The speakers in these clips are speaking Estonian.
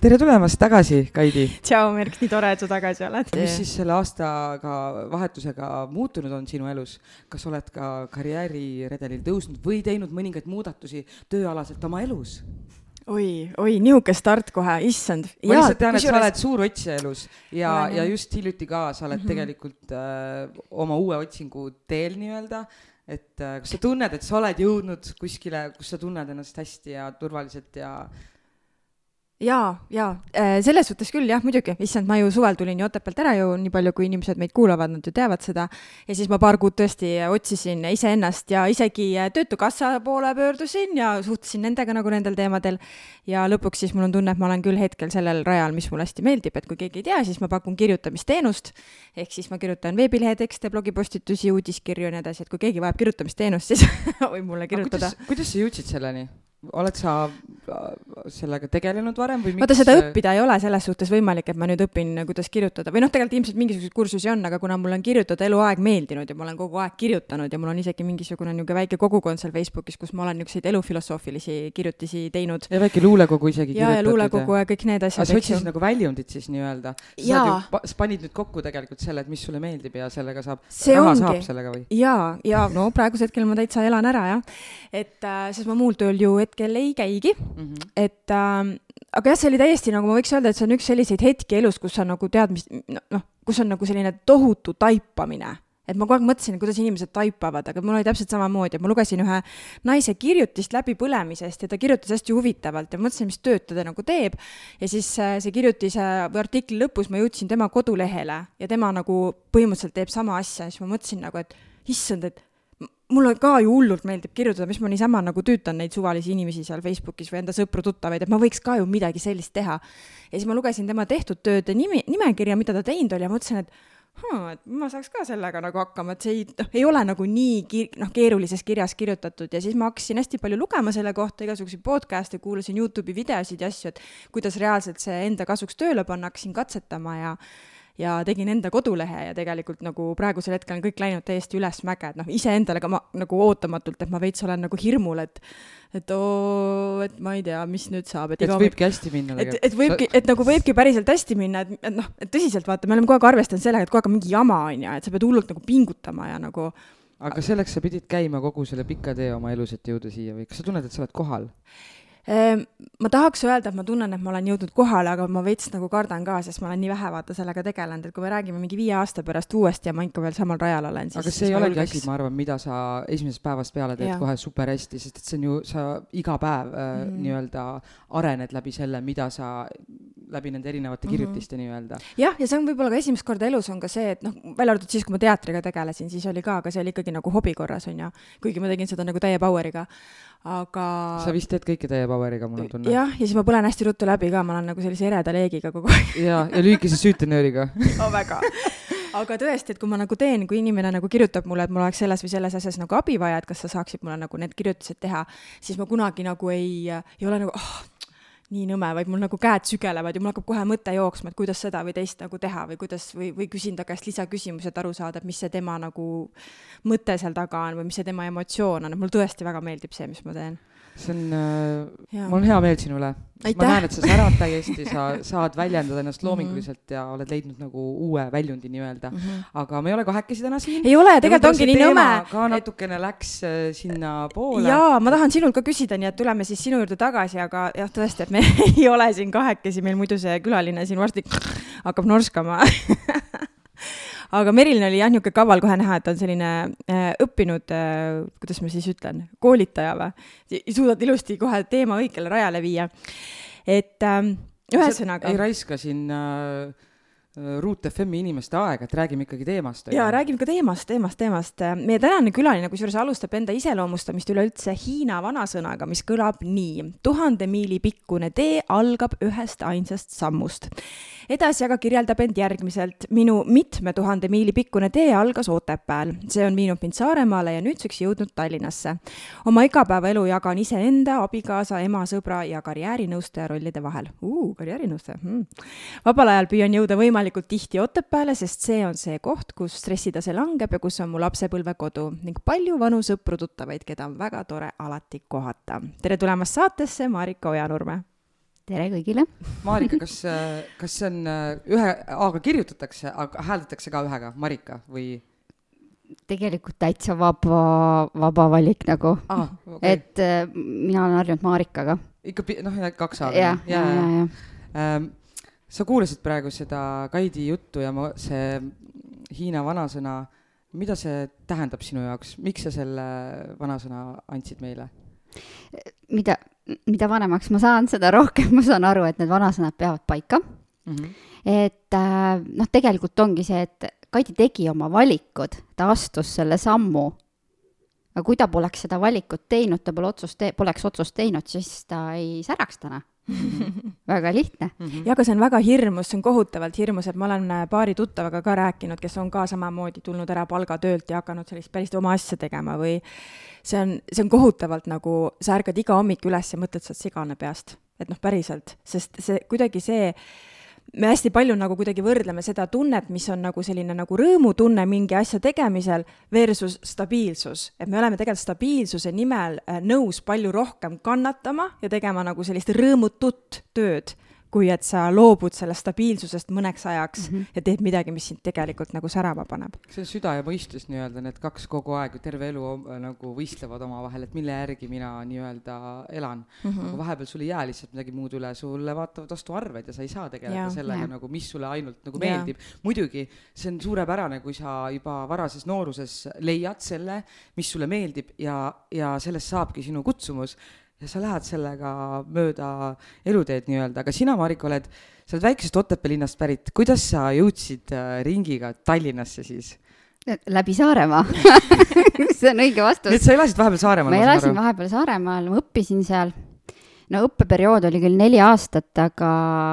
tere tulemast tagasi, Kaidi! tšau, Merk, nii tore, et sa tagasi oled. mis siis selle aastaga, vahetusega muutunud on sinu elus? kas oled ka karjääriredelil tõusnud või teinud mõningaid muudatusi tööalaselt oma elus? oi, oi, nihuke start kohe, issand. ma lihtsalt tean, et sa oled suur otsija elus ja, ja just hiljuti ka sa oled mm -hmm. tegelikult äh, oma uue otsingu teel nii-öelda et äh, kas sa tunned, et sa oled jõudnud kuskile, kus sa tunned ennast hästi ja turvaliselt ja jaa, jaa, äh, selles suhtes küll jah, muidugi, issand, ma ju suvel tulin ju Otepäält ära ju, nii palju kui inimesed meid kuulavad, nad ju teavad seda. ja siis ma paar kuud tõesti otsisin iseennast ja isegi äh, Töötukassa poole pöördusin ja suhtlesin nendega nagu nendel teemadel. ja lõpuks siis mul on tunne, et ma olen küll hetkel sellel rajal, mis mulle hästi meeldib, et kui keegi ei tea, siis ma pakun kirjutamisteenust. ehk siis ma kirjutan veebilehe tekste, blogipostitusi, uudiskirju ja nii edasi, et kui keegi vajab kirjutamisteenust, siis võib mulle kirjutada. kuidas sa jõudsid selleni? Oled sa äh, sellega tegelenud varem või miks? vaata, seda õppida ei ole selles suhtes võimalik, et ma nüüd õpin, kuidas kirjutada või noh, tegelikult ilmselt mingisuguseid kursusi on, aga kuna mul on kirjutada eluaeg meeldinud ja ma olen kogu aeg kirjutanud ja mul on isegi mingisugune niisugune väike kogukond seal Facebookis, kus ma olen niisuguseid elufilosoofilisi kirjutisi teinud. ja väike luulekogu isegi ja, ja luulekogu ja kõik need asjad. aga sa otsisid nagu väljundit siis nii-öelda? sa panid nüüd kokku tegelikult selle, et mis sulle meeldib ja sellega saab, raha ongi. saab sellega või? jaa, ja no praegusel hetkel ma täitsa elan ära jah, et äh, sest ma muul tööl ju hetkel ei käigi mm, -hmm. et äh, aga jah, see oli täiesti nagu ma võiks öelda, et see on üks selliseid hetki elus, kus sa nagu tead, mis noh, kus on nagu selline tohutu taipamine et ma kogu aeg mõtlesin, kuidas inimesed taipavad, aga mul oli täpselt samamoodi, et ma lugesin ühe naise kirjutist läbipõlemisest ja ta kirjutas hästi huvitavalt ja mõtlesin, mis tööd ta nagu teeb. ja siis äh, see kirjutise või artikli lõpus ma jõudsin tema kodulehele ja tema nagu põhimõtteliselt teeb sama asja ja siis ma mõtlesin nagu, et issand, et mulle ka ju hullult meeldib kirjutada, mis ma niisama nagu tüütan neid suvalisi inimesi seal Facebookis või enda sõpru-tuttavaid, et ma võiks ka ju midagi sellist teha. ja siis ma lugesin tema tehtud tööde nimi, nimekirja, mida ta teinud oli ja mõtlesin, et hm, et ma saaks ka sellega nagu hakkama, et see ei, noh, ei ole nagu nii ki-, noh, keerulises kirjas kirjutatud ja siis ma hakkasin hästi palju lugema selle kohta, igasuguseid podcast'e, kuulasin Youtube'i videosid ja asju, et kuidas reaalselt see enda kasuks tööle panna, hakkasin katsetama ja ja tegin enda kodulehe ja tegelikult nagu praegusel hetkel on kõik läinud täiesti ülesmäge, et noh, iseendale ka ma nagu ootamatult, et ma veits olen nagu hirmul, et et oo, et ma ei tea, mis nüüd saab, et, et võibki hästi minna et, et võibki, et nagu võibki päriselt hästi minna, et, et noh, et tõsiselt vaata, me oleme kogu aeg arvestanud sellega, et kogu aeg on mingi jama, on ju, et sa pead hullult nagu pingutama ja nagu aga selleks sa pidid käima kogu selle pika tee oma elus, et jõuda siia või kas sa tunned, et sa oled kohal? Ehm, ma tahaks öelda, et ma tunnen, et ma olen jõudnud kohale, aga ma veits nagu kardan ka, sest ma olen nii vähe vaata sellega tegelenud, et kui me räägime mingi viie aasta pärast uuesti ja ma ikka veel samal rajal olen, siis aga see ei olegi asi, ma arvan, mida sa esimesest päevast peale teed ja. kohe super hästi, sest et see on ju, sa iga päev mm -hmm. nii-öelda arened läbi selle, mida sa läbi nende erinevate mhm. kirjutiste mm -hmm. nii-öelda. jah, ja see on võib-olla ka esimest korda elus on ka see, et noh, välja arvatud siis, kui ma teatriga tegelesin, siis oli ka, aga see oli ikkagi nagu hobi korras, on ju. kuigi ma tegin seda nagu täie power'iga, aga. sa vist teed kõike täie power'iga, mul on tunne. jah, ja siis ma põlen hästi ruttu läbi ka, ma olen nagu sellise ereda leegiga kogu aeg. ja, ja lühikese süütenööriga oh, väga aga tõesti, et kui ma nagu teen, kui inimene nagu kirjutab mulle, et mul oleks selles või selles asjas nagu abi vaja, et kas sa saaksid mulle nagu need kirjutised teha, siis ma kunagi nagu ei, ei ole nagu oh, nii nõme, vaid mul nagu käed sügelevad ja mul hakkab kohe mõte jooksma, et kuidas seda või teist nagu teha või kuidas või, või küsin ta käest lisaküsimusi, et aru saada, et mis see tema nagu mõte seal taga on või mis see tema emotsioon on, et mulle tõesti väga meeldib see, mis ma teen see on äh,, mul on hea meel sinu üle. ma näen, et sa särad täiesti, sa saad väljendada ennast mhm. loominguliselt -hmm. ja oled leidnud nagu uue väljundi nii-öelda mm. -hmm. aga me ei ole kahekesi täna siin. ei ole, tegelikult ongi nii nõme. ka natukene et... läks äh, sinnapoole. jaa, ma tahan sinult ka küsida, nii et tuleme siis sinu juurde tagasi, aga jah, tõesti, et me ei ole siin kahekesi, meil muidu see külaline siin varsti hakkab norskama aga Merilin oli jah, niisugune kaval kohe näha, et ta on selline äh, õppinud äh,, kuidas ma siis ütlen, koolitaja või, suudad ilusti kohe teema õigele rajale viia. et äh, ühesõnaga. ei raiska siin äh, Ruut FM-i inimeste aeg, et räägime ikkagi teemast. ja räägime ka teemast, teemast, teemast. meie tänane külaline kusjuures alustab enda iseloomustamist üleüldse Hiina vanasõnaga, mis kõlab nii. tuhande miili pikkune tee algab ühest ainsast sammust. Edasi aga kirjeldab end järgmiselt. minu mitme tuhande miili pikkune tee algas Otepääl. see on viinud mind Saaremaale ja nüüdseks jõudnud Tallinnasse. oma igapäevaelu jagan iseenda, abikaasa, ema, sõbra ja karjäärinõustaja rollide vahel. karjäärinõustaja hmm.. vabal ajal püüan jõuda võimalikult tihti Otepääle, sest see on see koht, kus stressitase langeb ja kus on mu lapsepõlvekodu ning palju vanu sõpru-tuttavaid, keda on väga tore alati kohata. tere tulemast saatesse, Marika Ojanurme! Tere kõigile! Marika, kas, kas see on ühe A-ga kirjutatakse, aga hääldatakse ka ühega, Marika, või? tegelikult täitsa vaba, vaba valik nagu ah,. Okay. et äh, mina olen harjunud Marikaga. ikka noh, kaks A-ga? jah, ja, ja, ja, ja. Ähm, sa kuulasid praegu seda Kaidi juttu ja ma, see Hiina vanasõna, mida see tähendab sinu jaoks, miks sa selle vanasõna andsid meile? Mida, mida vanemaks ma saan, seda rohkem ma saan aru, et need vanasõnad peavad paika mm. -hmm. et äh, noh, tegelikult ongi see, et Kaidi tegi oma valikud, ta astus selle sammu. aga kui ta poleks seda valikut teinud, ta pole otsust te-, poleks otsust teinud, siis ta ei säraks täna väga lihtne mm. -hmm. ja aga see on väga hirmus, see on kohutavalt hirmus, et ma olen äh, paari tuttavaga ka rääkinud, kes on ka samamoodi tulnud ära palgatöölt ja hakanud sellist päris oma asja tegema või see on, see on kohutavalt nagu, sa ärkad iga hommik üles ja mõtled, sa oled sigane peast. et noh, päriselt, sest see kuidagi see me hästi palju nagu kuidagi võrdleme seda tunnet, mis on nagu selline nagu rõõmutunne mingi asja tegemisel versus stabiilsus. et me oleme tegelikult stabiilsuse nimel äh, nõus palju rohkem kannatama ja tegema nagu sellist rõõmutut tööd kui et sa loobud sellest stabiilsusest mõneks ajaks mm -hmm. ja teed midagi, mis sind tegelikult nagu särama paneb. see on süda ja mõistus nii-öelda, need kaks kogu aeg terve elu nagu võistlevad omavahel, et mille järgi mina nii-öelda elan mm. -hmm. aga vahepeal sul ei jää lihtsalt midagi muud üle, sulle vaatavad vastu arved ja sa ei saa tegeleda ja, sellega ja. nagu, mis sulle ainult nagu meeldib. muidugi, see on suurepärane, kui sa juba varases nooruses leiad selle, mis sulle meeldib ja, ja sellest saabki sinu kutsumus ja sa lähed sellega mööda eluteed nii-öelda, aga sina, Marika, oled, sa oled väikesest Otepää linnast pärit, kuidas sa jõudsid äh, ringiga Tallinnasse siis? läbi Saaremaa see on õige vastus. nii et sa elasid vahepeal Saaremaal? ma elasin vahepeal Saaremaal, ma õppisin seal no õppeperiood oli küll neli aastat, aga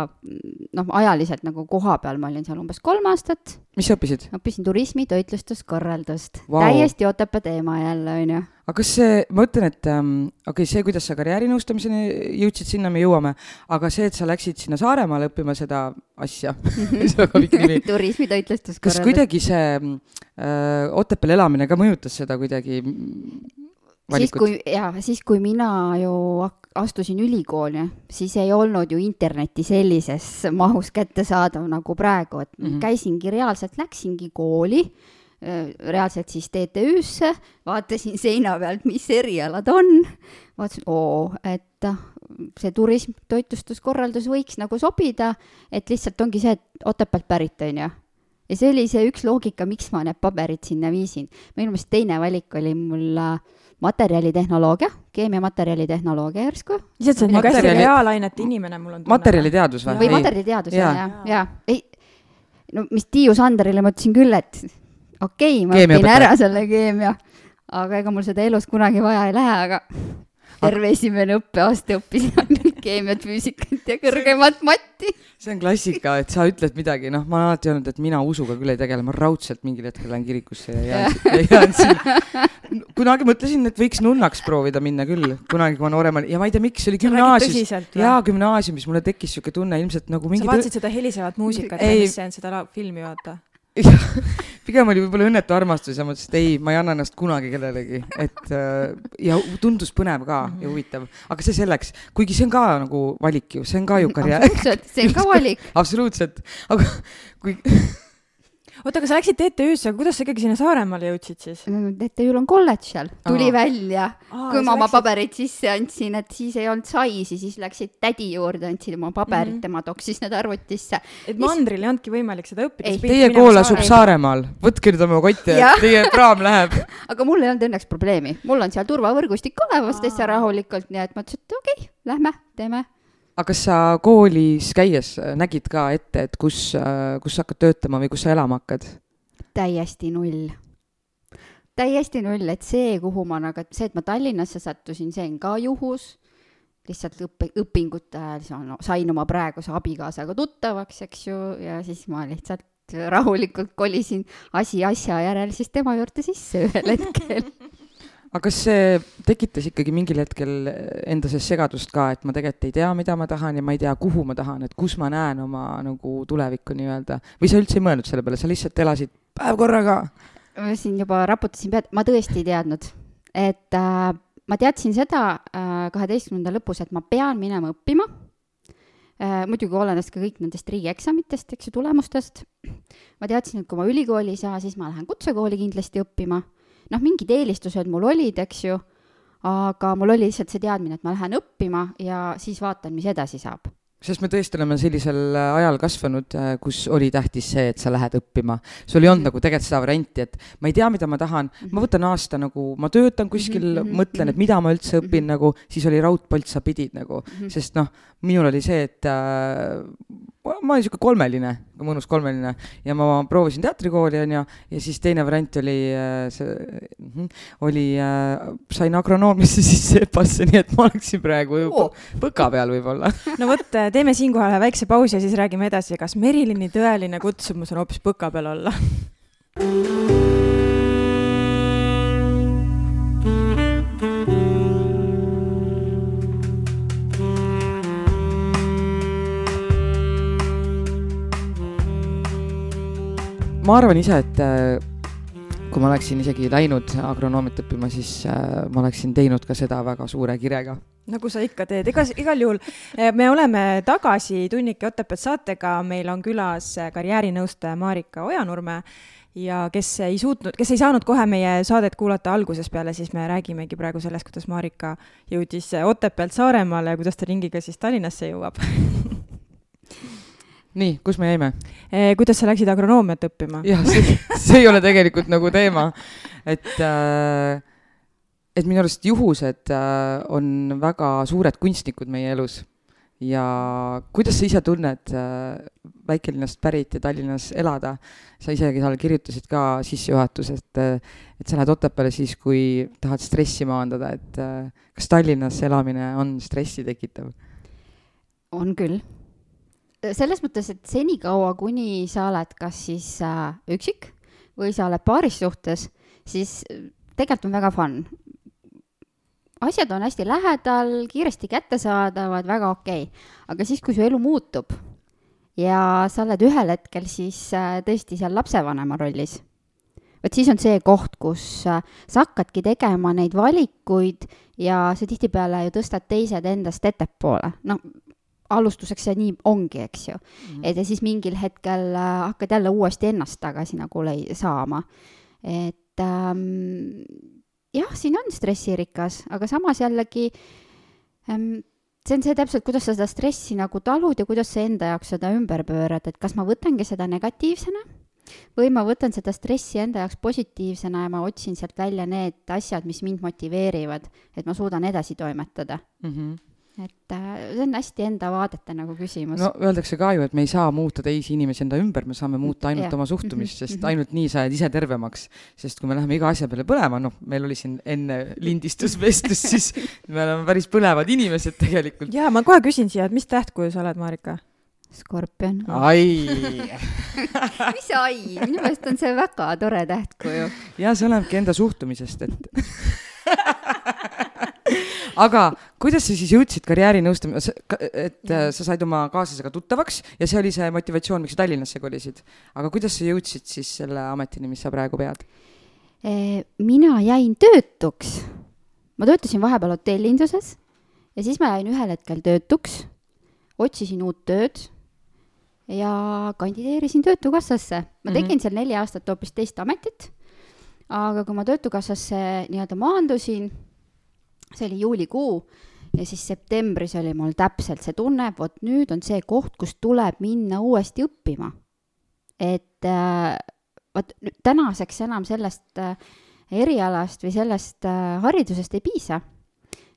noh, ajaliselt nagu koha peal ma olin seal umbes kolm aastat. mis sa õppisid? õppisin turismi, toitlustuskorraldust wow.. täiesti Otepää teema jälle, onju. aga kas see, ma ütlen, et ähm, okei okay,, see, kuidas sa karjäärinõustamiseni jõudsid, sinna me jõuame, aga see, et sa läksid sinna Saaremaale õppima seda asja on nimi turismi, toitlustuskorraldust. kas kuidagi see äh, Otepääl elamine ka mõjutas seda kuidagi? Siis, kui, jaa, siis kui mina ju astusin ülikooli, siis ei olnud ju internetti sellises mahus kättesaadav nagu praegu, et mm -hmm. käisingi reaalselt, läksingi kooli, reaalselt siis TTÜ-sse, vaatasin seina pealt, mis erialad on, vaatasin, oo, et ah, see turism, toitlustuskorraldus võiks nagu sobida, et lihtsalt ongi see, et Otepäält pärit, on ju ja see oli see üks loogika, miks ma need paberid sinna viisin. minu meelest teine valik oli mul äh, materjalitehnoloogia, keemiamaterjalitehnoloogia järsku. lihtsalt see on nagu hästi reaalainete inimene, mul on tunne. materjaliteadus või? või materjaliteadus, ja, ja, ja, ei, no mis Tiiu Sanderile ma ütlesin küll, et okei okay,, ma õpin ära selle keemia, aga ega mul seda elus kunagi vaja ei lähe, aga terve esimene õppeaasta õppisin ainult keemiat, füüsikat ja kõrgemat matti. see on klassika, et sa ütled midagi, noh, ma olen alati öelnud, et mina usuga küll ei tegele, ma raudselt mingil hetkel lähen kirikusse ja jään, jään sinna. kunagi mõtlesin, et võiks nunnaks proovida minna küll, kunagi, kui ma noorem olin ja ma ei tea, miks, see oli gümnaasiumis. jaa, gümnaasiumis mulle tekkis siuke tunne ilmselt nagu mingi. sa vaatasid seda helisevat muusikat ja mis see on, seda filmi vaata pigem oli võib-olla õnnetu armastus ja mõtlesin, et ei, ma ei anna ennast kunagi kellelegi, et äh, ja tundus põnev ka ja mhm. huvitav, aga see selleks, kuigi see on ka nagu valik ju, see on ka ju karjäär. absoluutselt, see on ka valik. Absoluutselt, aga kui oota, aga sa läksid TTÜ-sse, kuidas sa ikkagi sinna Saaremaale jõudsid siis? TTÜ-l on kolledž seal, tuli Aa. välja. kui ma oma läksid... pabereid sisse andsin, et siis ei olnud saisi, siis läksid tädi juurde, andsid oma paberid mm, -hmm. tema toksis need arvutisse. et mandril ei olnudki võimalik seda õppida? Teie kool asub Saaremaal, võtke nüüd oma kotti, et teie praam läheb aga mul ei olnud õnneks probleemi, mul on seal turvavõrgustik olemas täitsa rahulikult, nii et ma ütlesin, et okei okay,, lähme, teeme aga kas sa koolis käies nägid ka ette, et kus, kus sa hakkad töötama või kus sa elama hakkad? täiesti null. täiesti null, et see, kuhu ma nagu, et see, et ma Tallinnasse sattusin, see on ka juhus. lihtsalt õppe, õpingute ajal sain oma praeguse abikaasaga tuttavaks, eks ju, ja siis ma lihtsalt rahulikult kolisin asi asja järel siis tema juurde sisse ühel hetkel aga kas see tekitas ikkagi mingil hetkel enda sees segadust ka, et ma tegelikult ei tea, mida ma tahan ja ma ei tea, kuhu ma tahan, et kus ma näen oma nagu tulevikku nii-öelda või sa üldse ei mõelnud selle peale, sa lihtsalt elasid päev korraga? ma siin juba raputasin pead, ma tõesti ei teadnud, et äh, ma teadsin seda äh, kaheteistkümnenda äh, lõpus, et ma pean minema õppima äh,. muidugi olenes ka kõik nendest riigieksamitest, eks ju, tulemustest. ma teadsin, et kui ma ülikooli ei saa, siis ma lähen kutsekooli kindlasti õppima noh, mingid eelistused mul olid, eks ju, aga mul oli lihtsalt see teadmine, et ma lähen õppima ja siis vaatan, mis edasi saab sest me tõesti oleme sellisel äh, ajal kasvanud, äh, kus oli tähtis see, et sa lähed õppima. sul ei olnud mm -hmm. nagu tegelikult seda varianti, et ma ei tea, mida ma tahan, ma võtan aasta nagu, ma töötan kuskil mm, -hmm. mõtlen, et mhm. mida ma üldse õpin mm -hmm. nagu, siis oli raudpolt, sa pidid nagu mm, -hmm. sest noh, minul oli see, et äh, ma olin sihuke kolmeline, mõnus kolmeline ja ma proovisin teatrikooli onju ja siis teine variant oli äh, see, mhm, oli äh,, sain agronoomiasse sisse EPA-sse, nii et ma oleksin praegu oh. põka peal võib-olla. no vot, teeme siinkohal ühe väikse pausi ja siis räägime edasi, kas Merilini tõeline kutsumus on hoopis põka peal olla ma arvan ise, et äh, kui ma oleksin isegi läinud agronoomiat õppima, siis äh, ma oleksin teinud ka seda väga suure kirega. nagu sa ikka teed, ega igal juhul äh, me oleme tagasi Tunnike Otepääd saatega, meil on külas karjäärinõustaja Marika Ojanurme ja kes ei suutnud, kes ei saanud kohe meie saadet kuulata algusest peale, siis me räägimegi praegu sellest, kuidas Marika jõudis Otepäält Saaremaale ja kuidas ta ringiga siis Tallinnasse jõuab nii, kus me jäime? Eh, kuidas sa läksid agronoomiat õppima? jah, see, see ei ole tegelikult nagu teema, et äh, et minu arust juhused äh, on väga suured kunstnikud meie elus ja kuidas sa ise tunned äh, väikelinnast pärit ja Tallinnas elada? sa isegi seal kirjutasid ka sissejuhatuses, et, et sa lähed Otepääle siis, kui tahad stressi maandada, et äh, kas Tallinnas elamine on stressi tekitav? on küll selles mõttes, et senikaua, kuni sa oled kas siis äh, üksik või sa oled paaris suhtes, siis äh, tegelikult on väga fun. asjad on hästi lähedal, kiiresti kättesaadavad, väga okei okay.. aga siis, kui su elu muutub ja sa oled ühel hetkel siis äh, tõesti seal lapsevanema rollis, vot siis on see koht, kus äh, sa hakkadki tegema neid valikuid ja sa tihtipeale ju tõstad teised endast ettepoole. noh, alustuseks see nii ongi, eks ju mm. -hmm. et ja siis mingil hetkel äh, hakkad jälle uuesti ennast tagasi nagu lei-, saama. et ähm, jah, siin on stressirikas, aga samas jällegi ähm, see on see täpselt, kuidas sa seda stressi nagu talud ja kuidas sa enda jaoks seda ümber pöörad, et kas ma võtangi seda negatiivsena või ma võtan seda stressi enda jaoks positiivsena ja ma otsin sealt välja need asjad, mis mind motiveerivad, et ma suudan edasi toimetada mm. -hmm et äh, see on hästi enda vaadete nagu küsimus. no öeldakse ka ju, et me ei saa muuta teisi inimesi enda ümber, me saame muuta ainult ja. oma suhtumist, sest mhm. ainult nii sa jääd ise tervemaks. sest kui me läheme iga asja peale põlema, noh, meil oli siin enne lindistusvestlus, siis me oleme päris põlevad inimesed tegelikult. jaa, ma kohe küsin siia, et mis tähtkuju sa oled, Marika? skorpion. ai mis ai, minu meelest on see väga tore tähtkuju. ja see olenebki enda suhtumisest, et aga kuidas sa siis jõudsid karjäärinõustamise, et äh, sa said oma kaaslasega tuttavaks ja see oli see motivatsioon, miks sa Tallinnasse kolisid. aga kuidas sa jõudsid siis selle ametini, mis sa praegu pead? mina jäin töötuks. ma töötasin vahepeal hotellinduses ja siis ma jäin ühel hetkel töötuks, otsisin uut tööd ja kandideerisin Töötukassasse. ma tegin mm -hmm. seal neli aastat hoopis teist ametit, aga kui ma Töötukassasse nii-öelda maandusin see oli juulikuu ja siis septembris oli mul täpselt see tunne, vot nüüd on see koht, kus tuleb minna uuesti õppima. et äh, vot tänaseks enam sellest äh, erialast või sellest äh, haridusest ei piisa.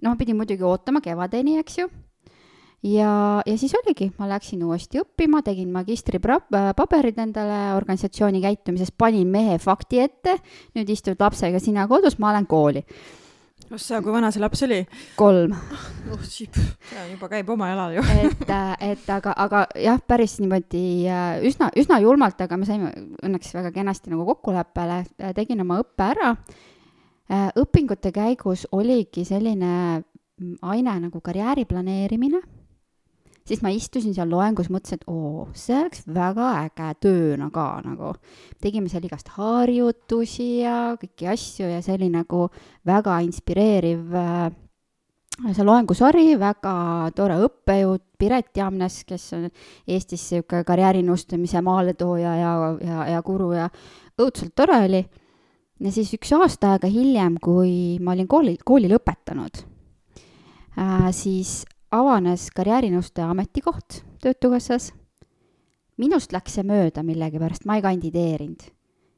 noh, ma pidin muidugi ootama kevadeni, eks ju. ja, ja siis oligi, ma läksin uuesti õppima, tegin magistripaberid endale organisatsiooni käitumises, panin mehe fakti ette, nüüd istud lapsega sina kodus, ma lähen kooli. Ossa, kui vana see laps oli? kolm. oh sip, see juba käib oma jalal ju et, et aga, aga jah, päris niimoodi äh, üsna, üsna julmalt, aga me saime õnneks väga kenasti nagu kokkuleppele, tegin oma õppe ära. Äh, õpingute käigus oligi selline mm, aine nagu karjääri planeerimine siis ma istusin seal loengus, mõtlesin, et oo, see oleks väga äge tööna ka nagu. tegime seal igast harjutusi ja kõiki asju ja see oli nagu väga inspireeriv äh, see loengusari, väga tore õppejõud, Piret Jamnes, kes on Eestis niisugune karjäärinõustamise maaletooja ja, ja, ja guru ja õudselt tore oli. ja siis üks aasta aega hiljem, kui ma olin kooli, kooli lõpetanud äh,, siis avanes karjäärinõustaja ametikoht Töötukassas. minust läks see mööda millegipärast, ma ei kandideerinud.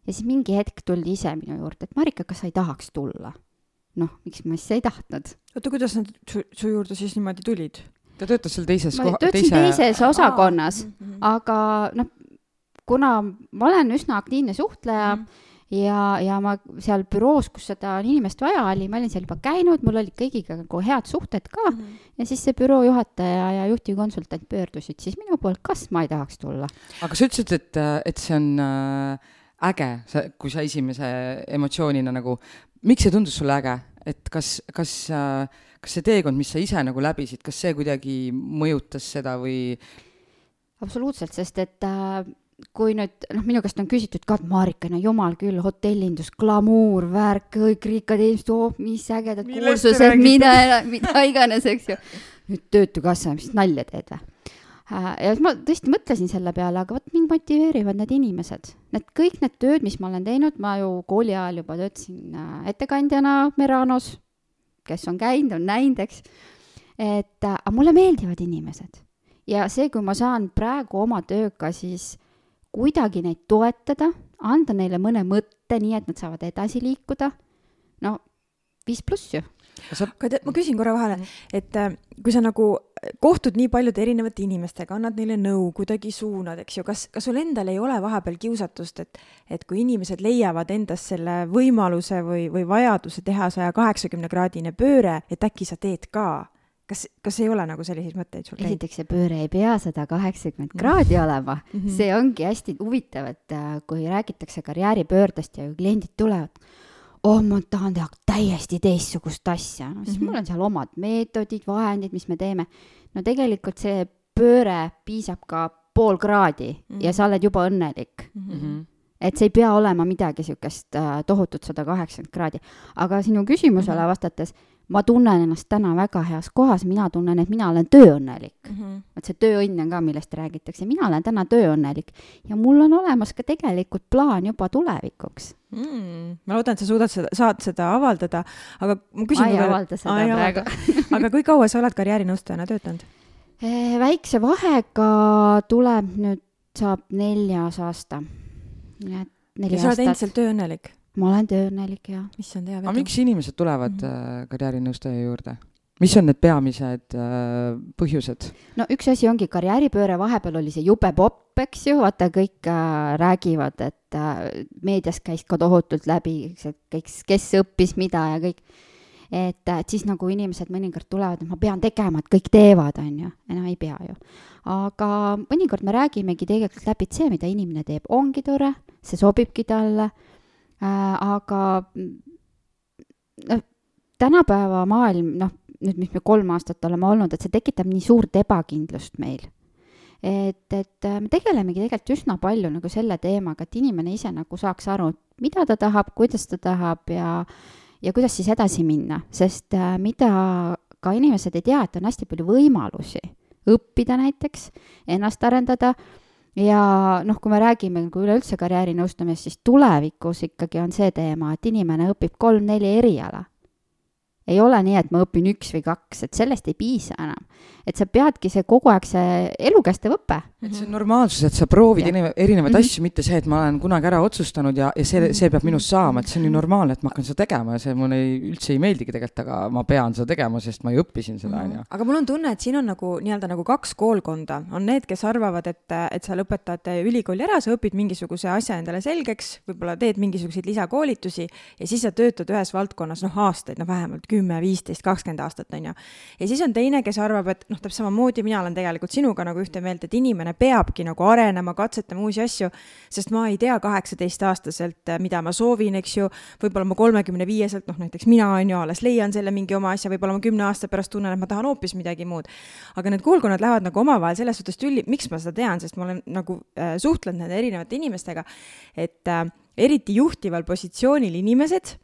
ja siis mingi hetk tuldi ise minu juurde, et Marika, kas sa ei tahaks tulla? noh, miks ma siis ei tahtnud. oota, kuidas nad su, su juurde siis niimoodi tulid? ta töötas seal teises ma töötasin teise... teises osakonnas, aga noh, kuna ma olen üsna aktiivne suhtleja mm, -hmm ja, ja ma seal büroos, kus seda inimest vaja oli, ma olin seal juba käinud, mul olid kõigiga nagu head suhted ka mm. -hmm. ja siis see büroo juhataja ja juhtivkonsultant pöördusid siis minu poole, kas ma ei tahaks tulla. aga sa ütlesid, et, et see on äh, äge, sa, kui sa esimese emotsioonina nagu, miks see tundus sulle äge, et kas, kas äh, kas see teekond, mis sa ise nagu läbisid, kas see kuidagi mõjutas seda või? absoluutselt, sest et äh, kui nüüd noh, minu käest on küsitud ka, et Marika, no jumal küll, hotellindus, glamuur, värk, kõik rikkad inimesed, oh mis ägedad kursused, mida, mida iganes, eks ju. nüüd Töötukassa, mis nalja teed või? Äh, ja siis ma tõesti mõtlesin selle peale, aga vot mind motiveerivad need inimesed. Need kõik need tööd, mis ma olen teinud, ma ju kooli ajal juba töötasin äh, ettekandjana Meranos, kes on käinud, on näinud, eks. et äh, aga mulle meeldivad inimesed ja see, kui ma saan praegu oma tööga siis kuidagi neid toetada, anda neile mõne mõtte, nii et nad saavad edasi liikuda, no viis pluss ju. aga tead, ma küsin korra vahele, et äh, kui sa nagu kohtud nii paljude erinevate inimestega, annad neile nõu, kuidagi suunad, eks ju, kas, kas sul endal ei ole vahepeal kiusatust, et, et kui inimesed leiavad endas selle võimaluse või, või vajaduse teha saja kaheksakümne kraadine pööre, et äkki sa teed ka kas, kas ei ole nagu selliseid mõtteid sul käinud? esiteks, see pööre ei pea sada kaheksakümmend kraadi olema mm, -hmm. see ongi hästi huvitav, et äh, kui räägitakse karjääripöördest ja kliendid tulevad, oh, ma tahan teha täiesti teistsugust asja, no siis mm -hmm. mul on seal omad meetodid, vahendid, mis me teeme. no tegelikult see pööre piisab ka pool kraadi mm -hmm. ja sa oled juba õnnelik mm. -hmm et see ei pea olema midagi niisugust äh, tohutut sada kaheksakümmend kraadi. aga sinu küsimusele mm -hmm. vastates ma tunnen ennast täna väga heas kohas, mina tunnen, et mina olen tööõnnelik mm. -hmm. vot see tööõnn on ka, millest räägitakse, mina olen täna tööõnnelik ja mul on olemas ka tegelikult plaan juba tulevikuks mm,. ma loodan, et sa suudad seda, saad seda avaldada, aga ma küsin. ma ei avalda seda Ai, praegu aga kui kaua sa oled karjäärinõustajana töötanud? Eh, väikse vahega tuleb nüüd, saab neljas aasta. nii et neli aastat. ja sa oled endiselt tööõnnelik? Ma olen tööõnnelik ja. aga miks inimesed tulevad mm -hmm. karjäärinõustaja juurde? mis on need peamised äh, põhjused? no üks asi ongi karjääripööre, vahepeal oli see jube popp, eks ju, vaata kõik äh, räägivad, et äh, meedias käis ka tohutult läbi, kes, kes õppis mida ja kõik. et, et siis nagu inimesed mõnikord tulevad, et ma pean tegema, et kõik teevad, on ju, no ei pea ju. aga mõnikord me räägimegi tegelikult läbi, et see, mida inimene teeb, ongi tore, see sobibki talle Äh, aga noh, tänapäeva maailm, noh, nüüd, mis me kolm aastat oleme olnud, et see tekitab nii suurt ebakindlust meil. et, et äh, me tegelemegi tegelikult üsna palju nagu selle teemaga, et inimene ise nagu saaks aru, mida ta tahab, kuidas ta tahab ja ja kuidas siis edasi minna, sest äh, mida ka inimesed ei tea, et on hästi palju võimalusi õppida näiteks, ennast arendada ja noh, kui me räägime nagu üleüldse karjäärinõustamisest, siis tulevikus ikkagi on see teema, et inimene õpib kolm-neli eriala. Ei ole nii, et ma õpin üks või kaks, et sellest ei piisa enam. et sa peadki see kogu aeg see elukestev õpe. et see on normaalsus, et sa proovid erinevaid, erinevaid mm -hmm. asju, mitte see, et ma olen kunagi ära otsustanud ja, ja see, see peab minust saama, et see on ju normaalne, et ma hakkan seda tegema ja see mulle ei, üldse ei meeldigi tegelikult, aga ma pean seda tegema, sest ma ju õppisin seda, on ju. aga mul on tunne, et siin on nagu nii-öelda nagu kaks koolkonda, on need, kes arvavad, et, et sa lõpetad ülikooli ära, sa õpid mingisuguse asja endale selgeks, võib-olla teed mingisuguseid lisakoolitusi ja siis sa töötad ühes valdkonnas noh, aastaid, no vähemalt kümme, viisteist, kakskümmend aastat, on ju. ja siis on teine, kes arvab, et noh, täpselt samamoodi mina olen tegelikult sinuga nagu ühte meelt, et inimene peabki nagu arenema, katsetama uusi asju, sest ma ei tea kaheksateistaastaselt, mida ma soovin, eks ju, võib-olla ma kolmekümne viieselt, noh näiteks mina on ju alles leian selle mingi oma asja, võib-olla ma kümne aasta pärast tunnen, et ma tahan hoopis midagi muud. aga need koolkonnad lähevad nagu omavahel selles suhtes tülli, miks ma seda tean, sest ma olen nagu äh, suhtlenud nende erinevate inimestega, et äh, eriti juhtival positsioonil inimesed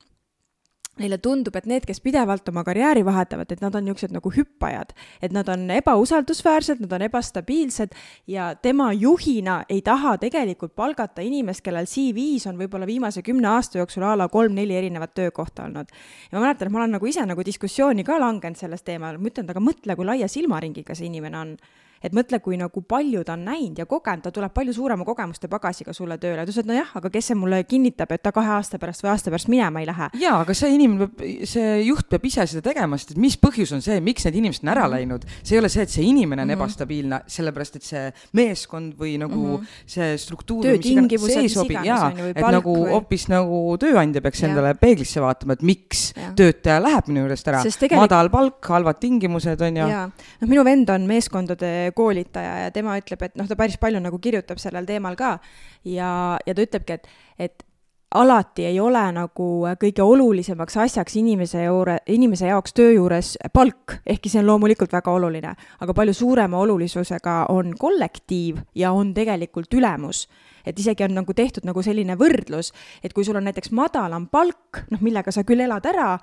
neile tundub, et need, kes pidevalt oma karjääri vahetavad, et nad on niisugused nagu hüppajad, et nad on ebausaldusväärsed, nad on ebastabiilsed ja tema juhina ei taha tegelikult palgata inimest, kellel CV-s on võib-olla viimase kümne aasta jooksul a la kolm-neli erinevat töökohta olnud. ja ma mäletan, et ma olen nagu ise nagu diskussiooni ka langenud sellest teemal, ma ütlen, et aga mõtle, kui laia silmaringiga see inimene on et mõtle, kui nagu palju ta on näinud ja kogenud, ta tuleb palju suurema kogemuste pagasiga sulle tööle, ta ütles, et nojah, aga kes see mulle kinnitab, et ta kahe aasta pärast või aasta pärast minema ei lähe. jaa, aga see inimene peab, see juht peab ise seda tegema, sest et mis põhjus on see, miks need inimesed on ära -hmm. läinud, see ei ole see, et see inimene on mm -hmm. ebastabiilne, sellepärast et see meeskond või nagu mm -hmm. see struktuur töötingimused, see ei sobi, jaa, et nagu või... hoopis nagu tööandja peaks ja. endale peeglisse vaatama, et miks ja. töötaja läheb minu juurest ära, tegelik... madal palk, halvad tingimused on ju. noh, minu vend on meeskondade koolitaja ja tema ütleb, et noh, ta päris palju nagu kirjutab sellel teemal ka. Ja, ja ta ütlebki, et, et alati ei ole nagu kõige olulisemaks asjaks inimese juure, inimese jaoks töö juures palk, ehkki see on loomulikult väga oluline, aga palju suurema olulisusega on kollektiiv ja on tegelikult ülemus. Et isegi on nagu tehtud nagu selline võrdlus, et kui sul on näiteks madalam palk, noh, millega sa küll elad ära,